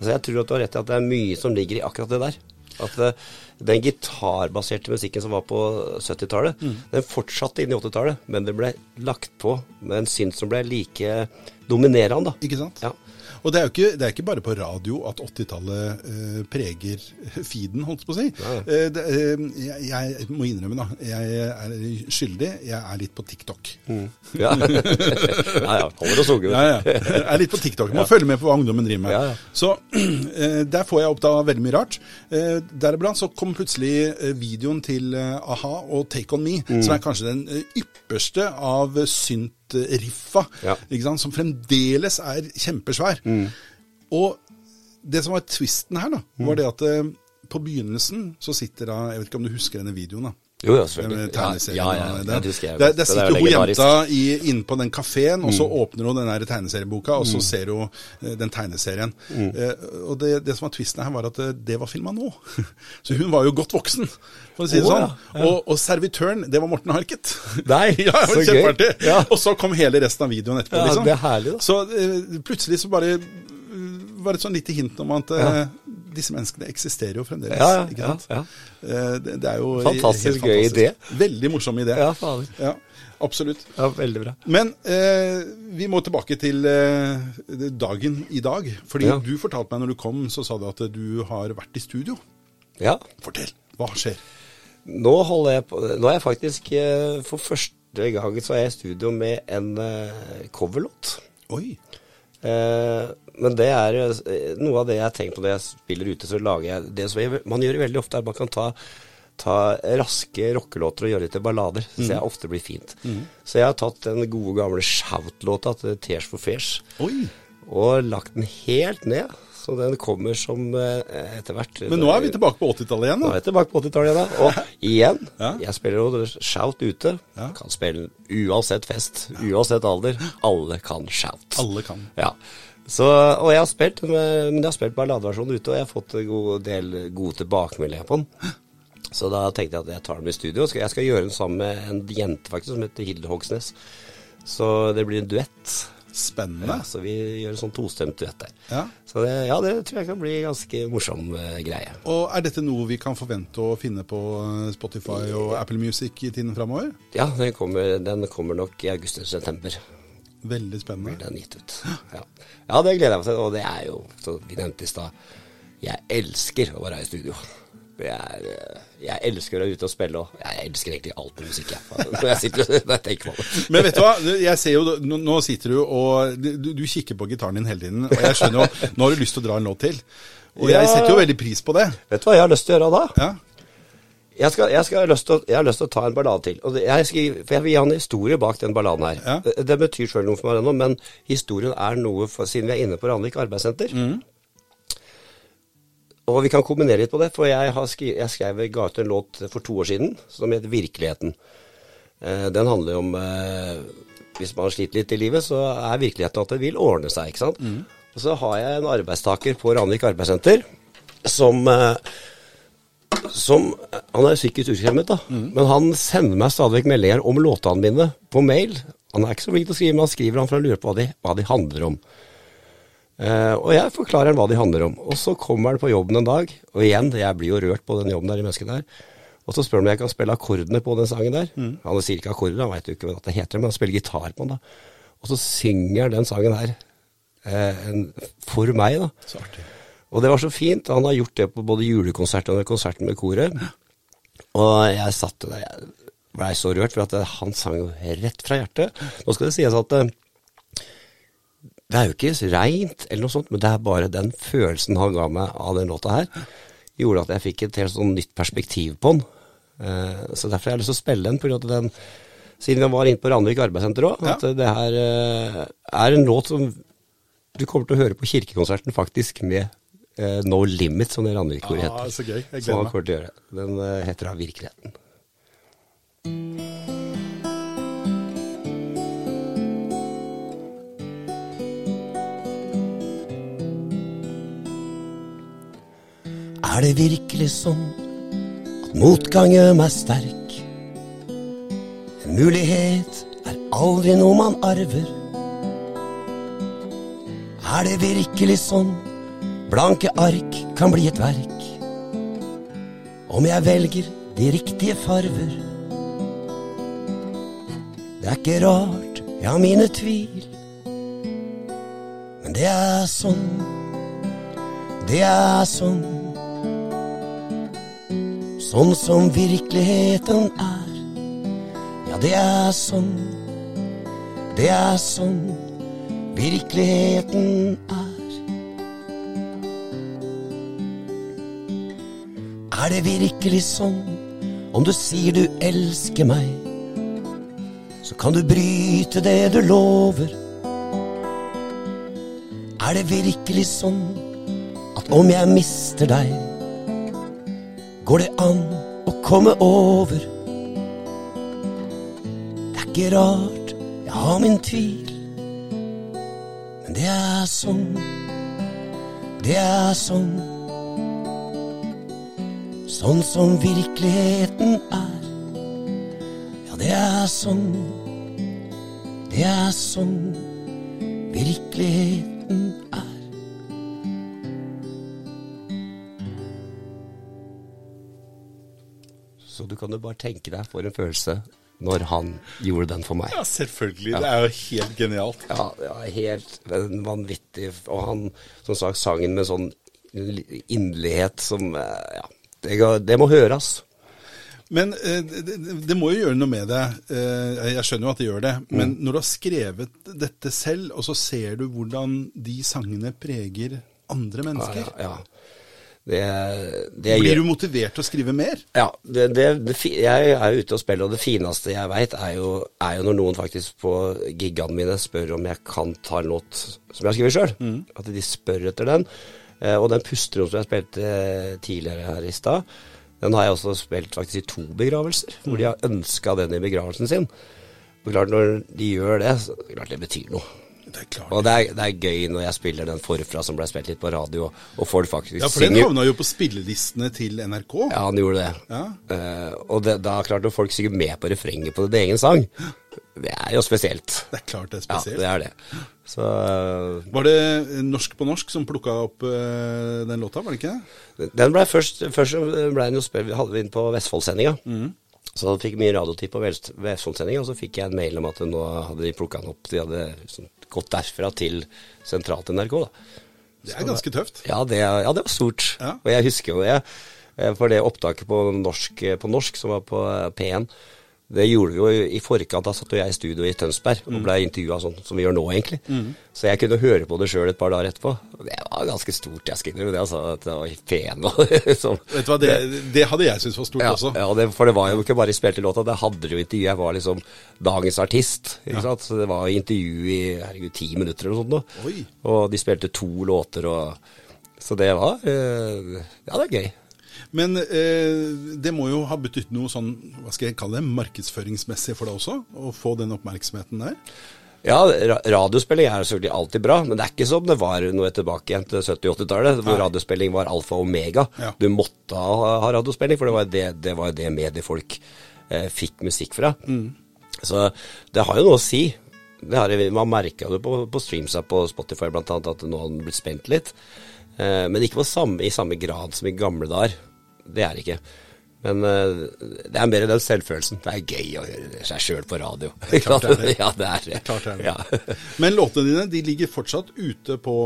S2: Så jeg tror at du har rett i at det er mye som ligger i akkurat det der. At eh, den gitarbaserte musikken som var på 70-tallet, den fortsatte inn i 80-tallet, men det ble lagt på med en synt som ble like dominerende.
S1: Ikke sant?
S2: Ja.
S1: Og det er jo ikke, det er ikke bare på radio at 80-tallet eh, preger feeden, holdt jeg på å si. Eh, det, eh, jeg, jeg må innrømme, da. Jeg er skyldig. Jeg er litt på TikTok. (laughs)
S2: Ja, ja, ja holder oss unge.
S1: Ja, ja. Jeg er litt på TikTok. Må følge med på hva ungdommen driver med.
S2: Ja, ja.
S1: Så (clears throat) eh, der får jeg oppdaga veldig mye rart. Eh, Deriblant så kom plutselig eh, videoen til eh, a-ha og Take On Me,
S2: Mm.
S1: som er kanskje den ypperste av syntriffa,
S2: Ja.
S1: ikke sant? som fremdeles er kjempesvær.
S2: Mm.
S1: Og det som var twisten her, da, var det at eh, på begynnelsen så sitter da Jeg vet ikke om du husker denne videoen, da.
S2: Jo, jo, selvfølgelig. Ja, ja, ja, det. Det,
S1: det
S2: Det er
S1: sitter
S2: jo
S1: hun.
S2: Mm.
S1: jenta inne på den kafeen, og så åpner hun den der tegneserieboka, og så ser hun eh, den tegneserien.
S2: Mm.
S1: Eh, og det, det som var twisten her, var at eh, det var filma nå. (laughs) så hun var jo godt voksen, for å si det
S2: oh,
S1: sånn. Og, og servitøren, det var Morten Harket. (laughs)
S2: Nei, (laughs)
S1: ja,
S2: så gøy.
S1: Og så kom hele resten av videoen etterpå, liksom.
S2: det er herlig, da.
S1: Så eh, plutselig så bare var det et sånn lite hint om at eh, disse menneskene eksisterer jo fremdeles.
S2: Ja, ja,
S1: ikke
S2: ja,
S1: sant?
S2: ja.
S1: uh, Det, det er jo
S2: Fantastisk
S1: helt
S2: gøy
S1: fantastisk. Veldig morsom idé.
S2: Ja, fader.
S1: Ja, absolutt.
S2: Ja, veldig bra.
S1: Men uh, vi må tilbake til dagen i dag. Fordi
S2: Ja.
S1: du fortalte meg når du kom, så sa du at du har vært i studio.
S2: Ja.
S1: Fortell, hva skjer?
S2: Nå holder jeg på Nå er jeg faktisk For første gang så er jeg i studio med en coverlåt.
S1: Oi.
S2: Eh, men det er eh, noe av det jeg har tenkt på når jeg spiller ute, så lager jeg det som jeg, man gjør veldig ofte, er at man kan ta, ta raske rockelåter og gjøre det til ballader. Så jeg ofte blir fint. Så jeg har tatt den gode gamle Shout-låta til Tears for Fears og lagt den helt ned. Så den kommer som eh, etter hvert
S1: Men nå er vi tilbake på 80-tallet igjen,
S2: Nå er vi tilbake på 80-tallet igjen, da. Og (laughs) igjen,
S1: Ja.
S2: jeg spiller jo shout ute.
S1: Ja.
S2: Kan spille uansett fest, uansett alder. Alle kan shout.
S1: Alle kan.
S2: Ja. Så, og jeg har spilt, men jeg har spilt balladeversjonen ute, og jeg har fått en god del gode tilbakemeldinger på den. Så da tenkte jeg at jeg tar den i studio. Jeg skal gjøre den sammen med en jente faktisk som heter Hilde Hogsnes. Så det blir en duett.
S1: Spennende.
S2: Ja, så vi gjør sånn tostemt duett der.
S1: Ja.
S2: Så det, ja, det tror jeg kan bli ganske morsom uh, greie.
S1: Og er dette noe vi kan forvente å finne på eh, Spotify og Apple Music i tiden framover?
S2: Ja, den kommer, den kommer nok i august-september.
S1: Veldig spennende.
S2: Den gitt ut. Ja. ja, det gleder jeg meg til. Og det er jo, som vi nevnte i stad, jeg elsker å være i studio. Er, eh, jeg elsker å være ute og spille, òg. jeg elsker egentlig alt med musikk. Jeg. Når jeg sitter (laughs) jeg tenker på det.
S1: Men vet du hva, jeg ser jo, nå, nå sitter du og du, du kikker på gitaren din hele tiden, og jeg skjønner jo, nå har du lyst til å dra en låt til. Og jeg setter jo veldig pris på det.
S2: Vet du hva jeg har lyst til å gjøre da?
S1: Ja,
S2: Jeg, skal, jeg, skal ha lyst til, å- jeg har lyst til å ta en ballade til. Og jeg, skal, for jeg vil gi en historie bak den balladen her.
S1: Ja.
S2: Det, det betyr selv noe for meg ennå, men historien er noe for, siden vi er inne på Ranvik arbeidssenter. Og vi kan kombinere litt på det, for jeg, har skri, jeg skrev, ga ut en låt for to år siden som het 'Virkeligheten'. Eh, den handler om eh, Hvis man sliter litt i livet, så er virkeligheten at det vil ordne seg, ikke sant. Og så har jeg en arbeidstaker på Ranvik arbeidssenter som eh, som Han er psykisk utkremmet, da. Men han sender meg stadig vekk meldinger om låtene mine på mail. Han er ikke så flink til å skrive, men han skriver han for å lure på hva de, hva de handler om. Eh, og jeg forklarer han hva de handler om. Og så kommer han på jobben en dag, og igjen, jeg blir jo rørt på den jobben der, i mennesket der. Og så spør han om jeg kan spille akkordene på den sangen der. Han sier ikke akkorder, han veit jo ikke hva det heter, men han spiller gitar på den da. Og så synger han den sangen her eh, for meg, da.
S1: så artig.
S2: Og det var så fint. Han har gjort det på både julekonsert og konserten med koret. Og jeg satt der, jeg blei så rørt, for at han sang jo rett fra hjertet. Nå skal det sies at eh, det er jo ikke reint eller noe sånt, men det er bare den følelsen han ga meg av den låta her, gjorde at jeg fikk et helt sånn nytt perspektiv på den. Uh, så derfor har jeg lyst til å spille den, på grunn av den, siden vi var inne på Ranvik arbeidssenter òg,
S1: Ja.
S2: at det her uh, er en låt som du kommer til å høre på kirkekonserten faktisk med uh, No Limit, som det Ranvik-koret
S1: Ah,
S2: heter.
S1: så gøy. Jeg gleder meg.
S2: Den eh, heter da Virkeligheten. Er det virkelig sånn at motgang gjør meg sterk? En mulighet er aldri noe man arver. Er det virkelig sånn blanke ark kan bli et verk? Om jeg velger de riktige farver? Det er ikke rart jeg har mine tvil. Men det er sånn, det er sånn. Sånn som virkeligheten er. Ja, det er sånn, det er sånn virkeligheten er. Er det virkelig sånn om du sier du elsker meg, så kan du bryte det du lover? Er det virkelig sånn at om jeg mister deg, går det an å komme over? Det er ikke rart, jeg har min tvil. Men det er sånn, det er sånn. Sånn som virkeligheten er. Ja, det er sånn, det er sånn virkeligheten Så du bare tenke deg for en følelse når han gjorde den for meg.
S1: Ja, selvfølgelig. Det er jo helt genialt.
S2: Ja, ja helt vanvittig. Og han som sagt sangen med sånn inderlighet som eh, Ja, det, det må høres.
S1: Men eh, det, det, må jo gjøre noe med det. Eh, jeg skjønner jo at det gjør det. Men mm. når du har skrevet dette selv, og så ser du hvordan de sangene preger andre mennesker
S2: ja, ja, ja. Det, det
S1: Blir du motivert til å skrive mer?
S2: Ja. Det, jeg er jo ute og spiller, og det fineste jeg veit, er, er, jo når noen faktisk på gigene mine spør om jeg kan ta en låt som jeg har skrevet sjøl. Mm. At de spør etter den. Eh, og den pusterom som jeg spilte tidligere her i stad, den har jeg også spilt faktisk i to begravelser. Mm. Hvor de har ønska den i begravelsen sin. Og klart Når de gjør det, så klart det betyr noe. Det og det er, det er, gøy når jeg spiller den forfra som ble spilt litt på radio, og folk faktisk synger.
S1: Ja, for den havna jo på spillelistene til NRK.
S2: Ja, den gjorde det. Ja. Uh, og det, da klart når folk synger med på refrenget på din egen sang, det er jo spesielt.
S1: Det er klart det er spesielt.
S2: Ja, det er det. Så, uh,
S1: var det Norsk på norsk som plukka opp uh, den låta, var det ikke
S2: det? Den ble først, først ble den jo spilt, hadde vi den på Vestfoldsendinga. Mm. Så han fikk mye radiotid på Vestfoldsendinga, og så fikk jeg en mail om at nå hadde de plukka den opp. De hadde liksom gått derfra til sentralt NRK. da.
S1: Det er ganske tøft.
S2: Ja, det, ja, det var stort. Ja. Og jeg husker jo det. Eh, for det opptaket på norsk, på norsk som var på eh, P1, det gjorde vi jo i forkant. Da satt jeg i studio i Tønsberg og mm. ble intervjua sånn som vi gjør nå, egentlig. Mm. Så jeg kunne høre på det sjøl et par dager etterpå. Det var ganske stort. Jeg skal innrømme det, altså. At det var og (laughs)
S1: sånn. Vet du hva, det, det hadde jeg syntes var stort
S2: ja,
S1: også.
S2: Ja, det, for det var jo ikke bare spilt spilte låta, det hadde jo intervju. Jeg var liksom dagens artist. ikke ja. sant? Så det var intervju i herregud, ti minutter eller noe sånt. Oi. Og de spilte to låter og Så det var øh, Ja, det er gøy.
S1: Men eh, det må jo ha betydd noe sånn, hva skal jeg kalle det, markedsføringsmessig for deg også? Å få den oppmerksomheten der?
S2: Ja, radiospilling er selvfølgelig alltid bra, men det er ikke som det var noe tilbake igjen til 70-80-tallet, hvor radiospilling var alfa og omega. Ja. Du måtte ha, radiospilling, for det var det, det, var det mediefolk eh, fikk musikk fra. Mm. Så det har jo noe å si. Har, man merka det på, på streamsa på Spotify bl.a. at nå har den blitt spent litt. Eh, men ikke samme, i samme grad som i gamle dager. Det er det ikke. Men uh, det er mer den selvfølelsen. Det er gøy å høre seg sjøl på radio.
S1: Klart det er det.
S2: ja, det er det.
S1: Klart det er det. Ja. Men låtene dine de ligger fortsatt ute på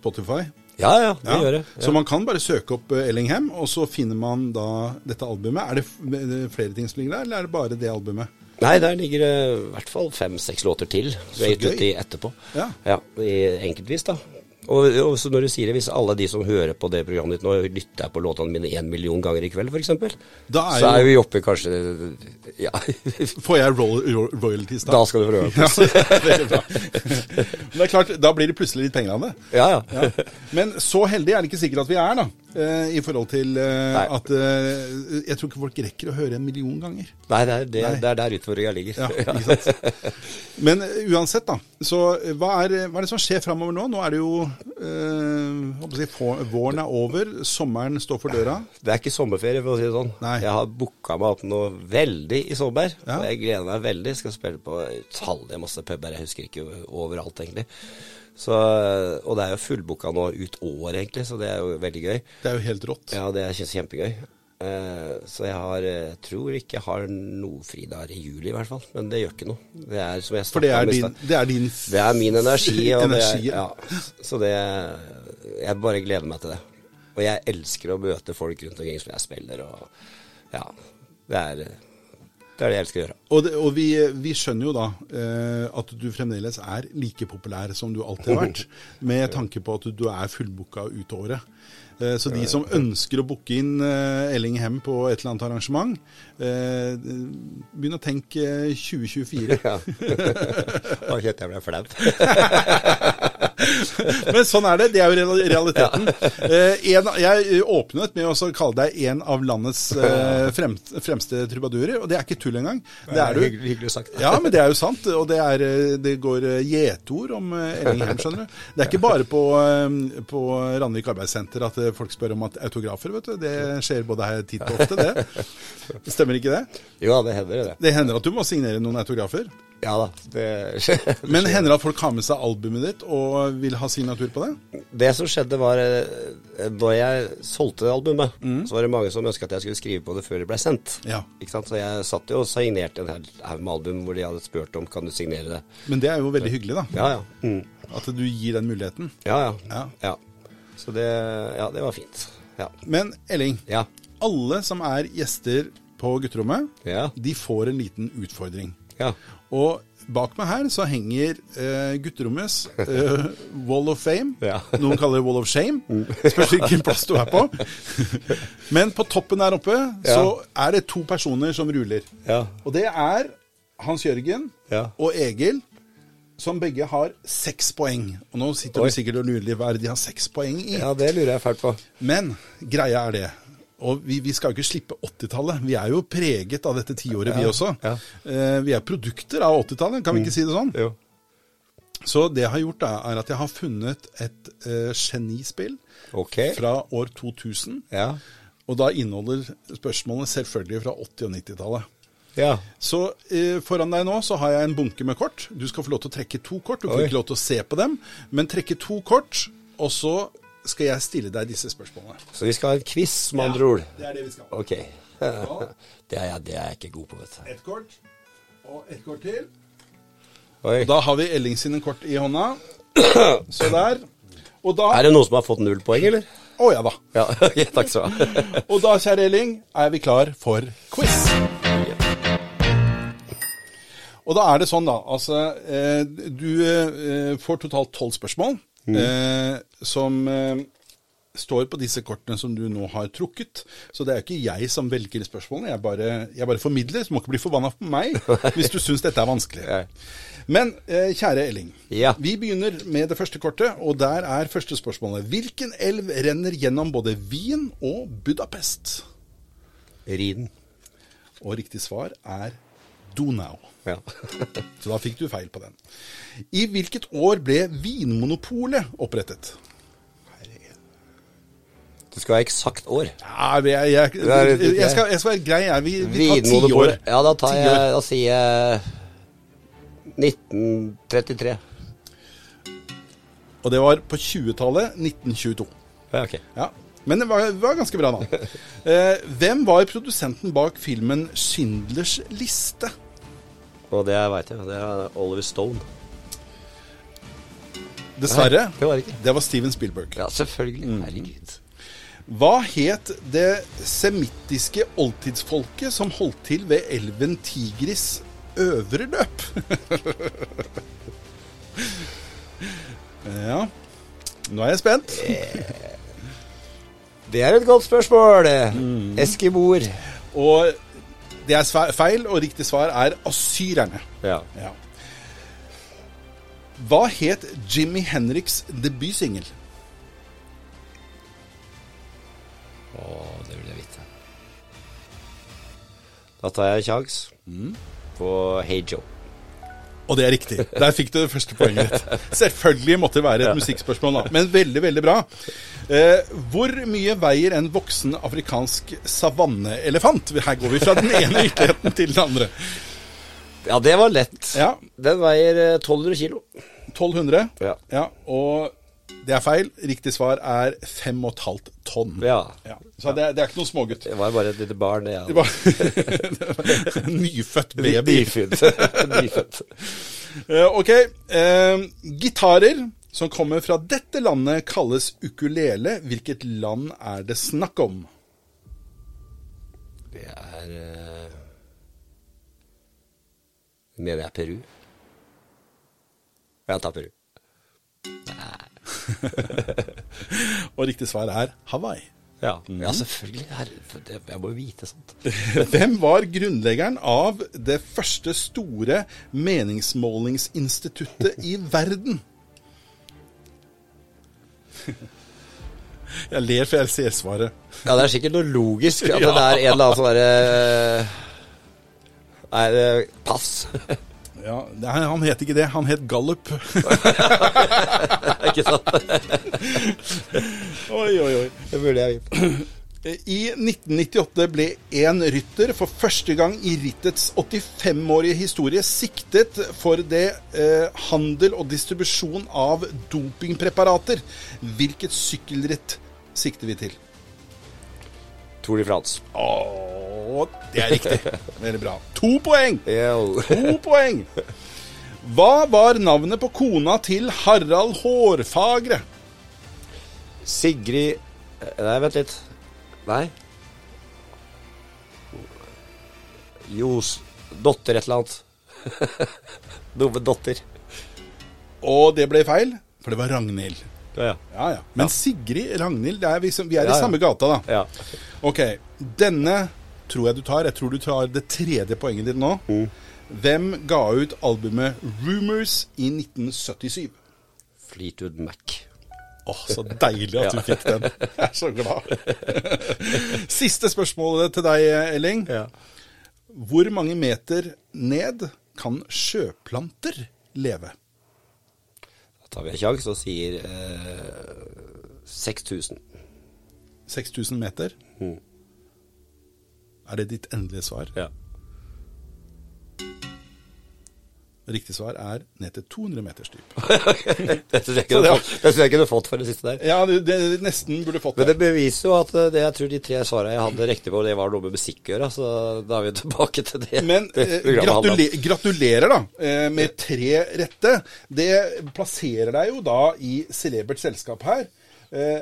S1: Spotify?
S2: Ja, ja, det ja. gjør det.
S1: Ja. Så man kan bare søke opp eh, Ellingham, og så finner man da dette albumet. Er det flere ting som ligger der, eller er det bare det albumet?
S2: Nei, der ligger det i hvert fall fem-seks låter til. Så gøy. etterpå. Ja. ja. Enkeltvis, da. Og, og når du sier det, hvis alle de som hører på det programmet ditt nå, lytter på låtene mine én million ganger i kveld, f.eks., så er vi oppe kanskje ja. (laughs)
S1: Får jeg royalties da?
S2: Da skal du royalties.
S1: Ja, (laughs) Men det er klart, da blir det plutselig litt penger av det.
S2: Ja, ja.
S1: ja. Men så heldig er det ikke sikkert at vi er, da. Uh, I forhold til uh, at uh, Jeg tror ikke folk rekker å høre en million ganger.
S2: Nei, det er, det, Nei. det er der utfordringa ligger. Ja, (laughs) ikke sant?
S1: Men uansett, da. Så hva er, hva er, det som skjer framover nå? Nå er det jo si, Våren er over, sommeren står for døra.
S2: Det er ikke sommerferie, for å si det sånn. Nei. Jeg har booka meg opp noe veldig i sommer. Ja. Og jeg gleder meg veldig. Skal spille på utallige masse puber. Jeg husker ikke overalt, egentlig. Så, og det er jo fullbooka nå ut året, egentlig, så det er jo veldig gøy.
S1: Det er jo helt rått.
S2: Ja, det er kjempegøy. Uh, så jeg har, uh, tror ikke jeg har noe fridag i juli, i hvert fall. Men det gjør ikke noe. Det er
S1: For det er, din, det er din
S2: Det er min energi. energi. Er, ja. Så det Jeg bare gleder meg til det. Og jeg elsker å møte folk rundt omkring som jeg spiller, og ja. Det er det er det jeg elsker å gjøre.
S1: Og, det, og vi, vi, skjønner jo da eh, at du fremdeles er like populær som du alltid har vært, (laughs) med tanke på at du er fullbooka ut året. Eh, så de som ønsker å booke inn eh, Elling Hem på et eller annet arrangement, eh, begynn å tenke (laughs) 2024.
S2: ja. Nå kjente jeg ble flau. (laughs) (laughs)
S1: Men sånn er det. Det er jo realiteten. Eh, en, jeg åpnet med å kalle deg en av landets eh, frem, fremste trubadurer, og det er ikke tull engang. Det er du.
S2: Hyggelig, sagt.
S1: Ja, men det er jo sant. Og det, er, eh, det går gjetord om Ellingheim, skjønner du. Det er ikke bare på, på Randvik arbeidssenter at folk spør om at autografer, vet du. Det skjer både her titt og ofte, det. Stemmer ikke det?
S2: Jo det hender det.
S1: Det hender at du må signere noen autografer.
S2: Ja da. Det,
S1: Men hender det at folk har med seg albumet ditt og vil ha signatur på det?
S2: det som skjedde var eh, Da jeg solgte albumet, så var det mange som ønsket at jeg skulle skrive på det før det ble sendt.
S1: Ja.
S2: Ikke sant? Så jeg satt jo og signerte en haug med album hvor de hadde spurt om kan du signere det.
S1: Men det er jo veldig hyggelig, da.
S2: Ja ja. Mm.
S1: At du gir den muligheten.
S2: Ja, ja
S1: Ja.
S2: ja. Så det, ja, det var fint. Ja.
S1: Men Elling,
S2: Ja.
S1: alle som er gjester på gutterommet,
S2: Ja.
S1: de får en liten utfordring.
S2: ja.
S1: Og bak meg her så henger eh, gutterommets eh, Wall of Fame.
S2: Ja.
S1: Noen kaller det Wall of Shame. (laughs) Spørs hvilken plass du er på. (laughs) Men på toppen der oppe så er det to personer som ruler.
S2: Ja.
S1: Og det er Hans Jørgen
S2: Ja.
S1: og Egil, som begge har seks poeng. Og nå sitter
S2: Oi.
S1: du sikkert og lurer litt hva er det de har seks poeng i.
S2: ja, det lurer jeg fælt på.
S1: Men greia er det. Og vi, vi skal jo ikke slippe 80-tallet. Vi er jo preget av dette tiåret, vi også.
S2: ja.
S1: Eh, vi er produkter av 80-tallet, kan vi ikke si det sånn?
S2: Jo.
S1: Så det jeg har gjort, da, er at jeg har funnet et eh, genispill
S2: okay.
S1: fra år 2000.
S2: Ja.
S1: Og da inneholder spørsmålene selvfølgelig fra 80- og 90-tallet.
S2: Ja.
S1: Så eh, foran deg nå så har jeg en bunke med kort. Du skal få lov til å trekke to kort. Du får
S2: Oi.
S1: ikke lov til å se på dem, men trekke to kort, og så skal jeg stille deg disse spørsmålene.
S2: Så vi skal ha en quiz, med andre ord.
S1: Ja, Det er det vi skal.
S2: Ok. (laughs) Det er, det er jeg ikke god på, vet du.
S1: Ett kort, og ett kort til.
S2: Oi.
S1: Da har vi Elling sine kort i hånda. (coughs) Så der. Og da
S2: Er det noen som har fått null poeng, eller?
S1: Å ja da.
S2: Ja, (laughs) okay, takk skal du ha. (laughs)
S1: Og da, kjære Elling, er vi klar for quiz. Og da er det sånn, da. Altså, eh, du eh, får totalt tolv spørsmål eh, som eh, står på disse kortene som du nå har trukket. Så det er ikke jeg som velger spørsmålene, jeg bare, jeg bare formidler. Så du må ikke bli forbanna på meg (laughs) hvis du syns dette er vanskelig. Men eh, kjære Elling,
S2: Ja.
S1: vi begynner med det første kortet, og der er første spørsmålet. Hvilken elv renner gjennom både Wien og Budapest?
S2: Riden.
S1: Og riktig svar er Donau.
S2: Ja. (laughs)
S1: Så da fikk du feil på den. I hvilket år ble Vinmonopolet opprettet?
S2: Det skal være eksakt år.
S1: Ja, jeg, jeg,
S2: er
S1: jeg, skal, jeg skal være grei. Jeg. Vi, vi tar ti år.
S2: Ja, da tar jeg. Da sier jeg 1933.
S1: Og det var på 20-tallet 1922.
S2: Ja, okay.
S1: Ja, Men det var, var ganske bra, da. (laughs) Eh, hvem var produsenten bak filmen 'Schindlers liste'?
S2: Og det veit jeg. Det er Oliver Stone.
S1: Dessverre.
S2: Nei, det var ikke.
S1: Det var Steven Spielberg.
S2: Ja, selvfølgelig.
S1: Mm.
S2: Herregud.
S1: Hva het det semittiske oldtidsfolket som holdt til ved elven Tigris øvre løp? (laughs) ja, nå er jeg spent.
S2: Det er et godt spørsmål. Eskimoer.
S1: Og det er feil, og riktig svar er asyrerne.
S2: Ja.
S1: Ja. Hva het Jimmy Henriks debutsingel?
S2: Å, det vil jeg vite. Da tar jeg kjangs
S1: Mm.
S2: på Hey Joe.
S1: Og det er riktig. Der fikk du det første poenget ditt. Selvfølgelig måtte det være et (laughs) musikkspørsmål, da. Men veldig, veldig bra. Eh, hvor mye veier en voksen afrikansk savanneelefant? Her går vi fra den ene (laughs) ytterligheten til den andre.
S2: Ja, det var lett.
S1: Ja,
S2: Den veier eh, 1200 kilo.
S1: 1200.
S2: Ja.
S1: Ja, og det er feil. Riktig svar er 5,5 tonn.
S2: Ja.
S1: Ja. Så det, er- det er ikke noen smågutt.
S2: Det var bare et lite barn, det.
S1: Det
S2: Ja.
S1: var (laughs) en nyfødt baby.
S2: Nyfødt. (laughs) Nyfødt.
S1: Eh, ok. Eh, gitarer som kommer fra dette landet, kalles ukulele. Hvilket land er det snakk om?
S2: Det er uh, Mener jeg Peru? Jeg tar Peru. (laughs)
S1: Og riktig svar er Hawaii.
S2: Ja, ja selvfølgelig. Herre, jeg må jo vite sånt. (laughs)
S1: Hvem var grunnleggeren av det første store meningsmålingsinstituttet i verden? (laughs) Jeg ler, for jeg ser svaret.
S2: Ja, det er sikkert noe logisk at (laughs) det er en eller annen sånn derre Nei, det- pass. (laughs)
S1: Ja, nei, Han het ikke det, han het Gallup.
S2: Ikke sant?
S1: oi, oi, oi.
S2: Det burde jeg vite. (clears throat)
S1: I 1998 ble en rytter for første gang i rittets 85-årige historie siktet for det eh, handel og distribusjon av dopingpreparater. Hvilket sykkelritt sikter vi til?
S2: Tour de France.
S1: Å, det er riktig. (laughs) Veldig bra. To poeng! To poeng! Hva var navnet på kona til Harald Hårfagre?
S2: Sigrid Nei, vent litt. Nei. Jos Dotter et eller annet. (laughs) Med dotter.
S1: Og det ble feil, for det var Ragnhild.
S2: Ja,
S1: Ja, ja. Men Sigrid Ragnhild, det er vi, som- vi er i samme gata, da.
S2: ja.
S1: Ok, denne tror jeg du tar. Jeg tror du tar det tredje poenget ditt nå.
S2: Mm.
S1: Hvem ga ut albumet Rumors i 1977?
S2: Fleetwood Mac.
S1: Åh, så deilig at du fikk den. (laughs) Jeg er så glad. (laughs) Siste spørsmålet til deg, Elling.
S2: Ja.
S1: Hvor mange meter ned kan sjøplanter leve?
S2: Da tar vi en sjanse og sier eh, 6000.
S1: 6000 meter?
S2: Mm.
S1: Er det ditt endelige svar?
S2: Ja.
S1: Riktig svar er ned til 200 meters dyp. (laughs)
S2: det tror jeg ikke du
S1: det
S2: har fått- for det siste der.
S1: Ja, du det, nesten burde fått det.
S2: Men
S1: det.
S2: det beviser jo at eh, det, jeg tror de tre svarene jeg hadde riktig på, det var noe med musikk å gjøre. Så da er vi tilbake til det.
S1: Men (laughs)
S2: det
S1: eh, gratulerer, gratulerer da, eh, med tre rette. Det plasserer deg jo da i celebert selskap her,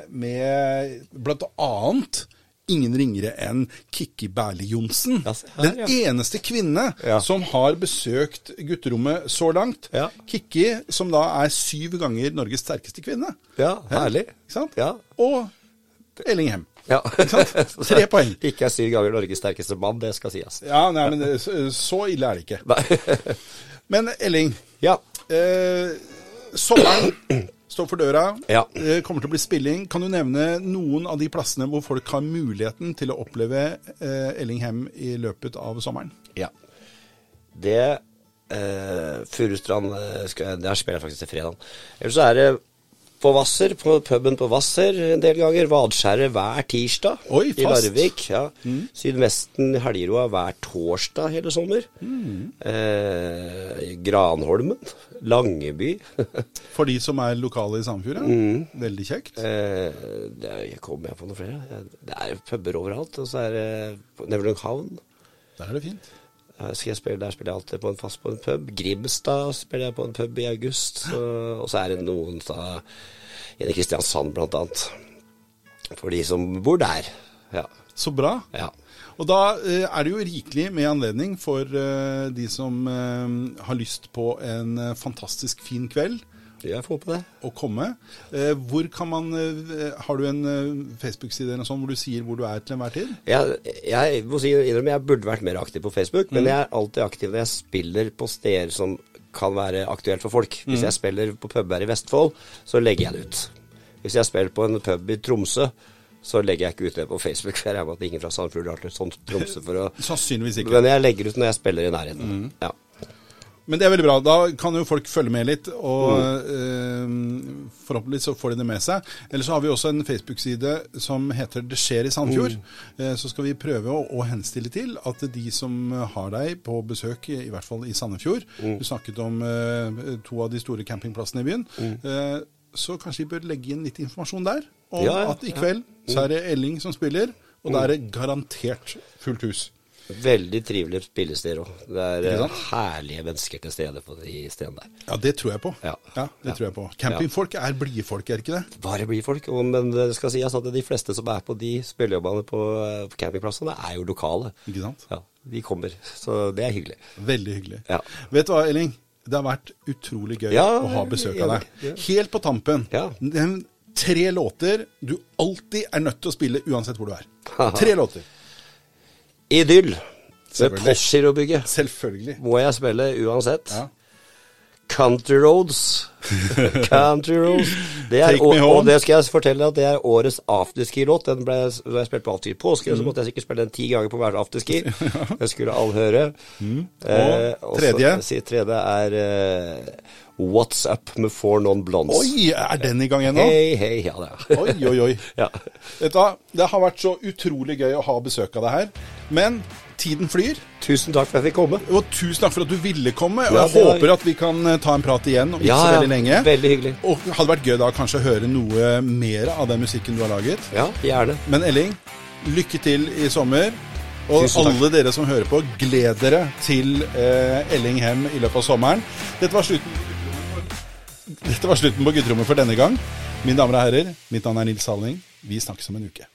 S1: med blant annet ingen ringere enn Kikki Berli Johnsen.
S2: Ja,
S1: Den
S2: ja.
S1: eneste kvinne
S2: Ja.
S1: som har besøkt gutterommet så langt. Kikki, som da er syv ganger Norges sterkeste kvinne.
S2: Ja, herlig.
S1: Ikke sant?
S2: Ja.
S1: Og Ellinghem.
S2: Ja.
S1: sant? Tre (laughs) poeng.
S2: Ikke er syv ganger Norges sterkeste mann, det skal sies.
S1: Ja, nei, men det, så, så ille er det ikke.
S2: Nei. (laughs)
S1: Men Elling,
S2: ja.
S1: Eh, sommeren står for døra.
S2: Ja.
S1: Det kommer til å bli spilling. Kan du nevne noen av de plassene hvor folk har muligheten til å oppleve eh, Ellinghem i løpet av sommeren?
S2: ja. Det eh, Furustrand eh, skal jeg- Der spiller jeg faktisk til fredag. Ellers så er det på Hvasser, på puben på Hvasser en del ganger. Vadskjæret hver tirsdag
S1: Oi,
S2: i. Larvik. Ja. Sydvesten Helgeroa hver torsdag hele sommer. Eh, Granholmen. Langeby. (laughs)
S1: For de som er lokale i Sandefjord.
S2: Mm.
S1: Veldig kjekt.
S2: Eh, det er, kommer jeg på noe flere? Det er puber overalt. Og så er det på Nevlung havn.
S1: Der er det fint.
S2: Der skal jeg spille, der spiller jeg alltid på en fast på en pub. Grimstad spiller jeg på en pub i august. Så, og så er det noen da i Kristiansand, blant annet. For de som bor der. Ja.
S1: Så bra.
S2: ja.
S1: Og da eh, er det jo rikelig med anledning for eh, de som eh, har lyst på en eh, fantastisk fin kveld.
S2: Jeg får håpe det.
S1: å komme. Eh, hvor kan man eh, Har du en eh, Facebook-side eller sånt hvor du sier hvor du er til enhver tid?
S2: Jeg, jeg må si, innrømme, jeg burde vært mer aktiv på Facebook,
S1: Mm.
S2: men jeg er alltid aktiv når jeg spiller på steder som kan være aktuelt for folk. Hvis
S1: Mm.
S2: jeg spiller på pub her i Vestfold, så legger jeg det ut. Hvis jeg spiller på en pub i Tromsø, så legger jeg ikke ut det på Facebook. For (laughs) jeg regner med at ingen fra Sandefjord har til sånn Tromsø for å
S1: Sannsynligvis ikke.
S2: Men jeg legger ut når jeg spiller i nærheten.
S1: Mm.
S2: Ja.
S1: Men det er veldig bra. Da kan jo folk følge med litt, og eh, forhåpentligvis så får de det med seg. Eller så har vi også en Facebook-side som heter Det skjer i Sandefjord. Eh, så skal vi prøve å, å henstille til at de som har deg på besøk, i hvert fall i Sandefjord Du snakket om eh, to av de store campingplassene i byen. Eh, så kanskje vi bør legge inn litt informasjon der om
S2: Ja, ja,
S1: at i
S2: ja.
S1: kveld så er det Elling som spiller, og da er det garantert fullt hus.
S2: Veldig trivelig spillested òg. Det er eh, herlige mennesker til stede på de stedene der.
S1: Ja, det tror jeg på.
S2: Ja.
S1: det
S2: Ja.
S1: tror jeg på. Campingfolk er blide folk, er ikke det?
S2: Bare blide folk. Men det skal sies at de fleste som er på de spillejobbene på, eh, campingplassene, er jo lokale.
S1: Ikke sant?
S2: Ja, De kommer. Så det er hyggelig.
S1: Veldig hyggelig.
S2: Ja.
S1: Vet du hva, Elling? Det har vært utrolig gøy
S2: Ja,
S1: å ha besøk av deg. Helt på tampen.
S2: Ja.
S1: Nevn tre låter du alltid er nødt til å spille uansett hvor du er. (laughs) Tre låter.
S2: Idyll
S1: Selvfølgelig.
S2: Postgirobygget
S1: Selvfølgelig.
S2: må jeg spille uansett.
S1: Ja.
S2: Country Roads. (laughs) Country Roads. Det er, og, og det skal jeg fortelle at det er årets afterski-låt. Den ble da jeg spilte på afterski påske,
S1: Mm.
S2: så måtte jeg sikkert spille den ti ganger på hver afterski. (laughs) Det skulle alle høre.
S1: Mm.
S2: Eh,
S1: Og tredje?
S2: så- tredje er uh, What's Up med Four Non Blondes.
S1: Oi, er den i gang ennå?
S2: Hei, hei, ja det er
S1: Oi, oi, oi. (laughs)
S2: ja.
S1: Hva, det har vært så utrolig gøy å ha besøk av deg her. Men tiden flyr.
S2: Tusen takk for at jeg fikk komme.
S1: Og tusen takk for at du ville komme. Og jeg
S2: var-
S1: håper at vi kan eh, ta en prat igjen om ikke
S2: Ja,
S1: så
S2: ja,
S1: veldig lenge.
S2: veldig hyggelig.
S1: Og hadde vært gøy da kanskje å høre noe mer av den musikken du har laget.
S2: Ja, gjerne.
S1: Men Elling, lykke til i sommer. Og alle dere som hører på, gled dere til eh, Elling Hem i løpet av sommeren. Dette var slutten Dette var slutten på gutterommet for denne gang. Mine damer og herrer, mitt navn er Nils Halling. Vi snakkes om en uke.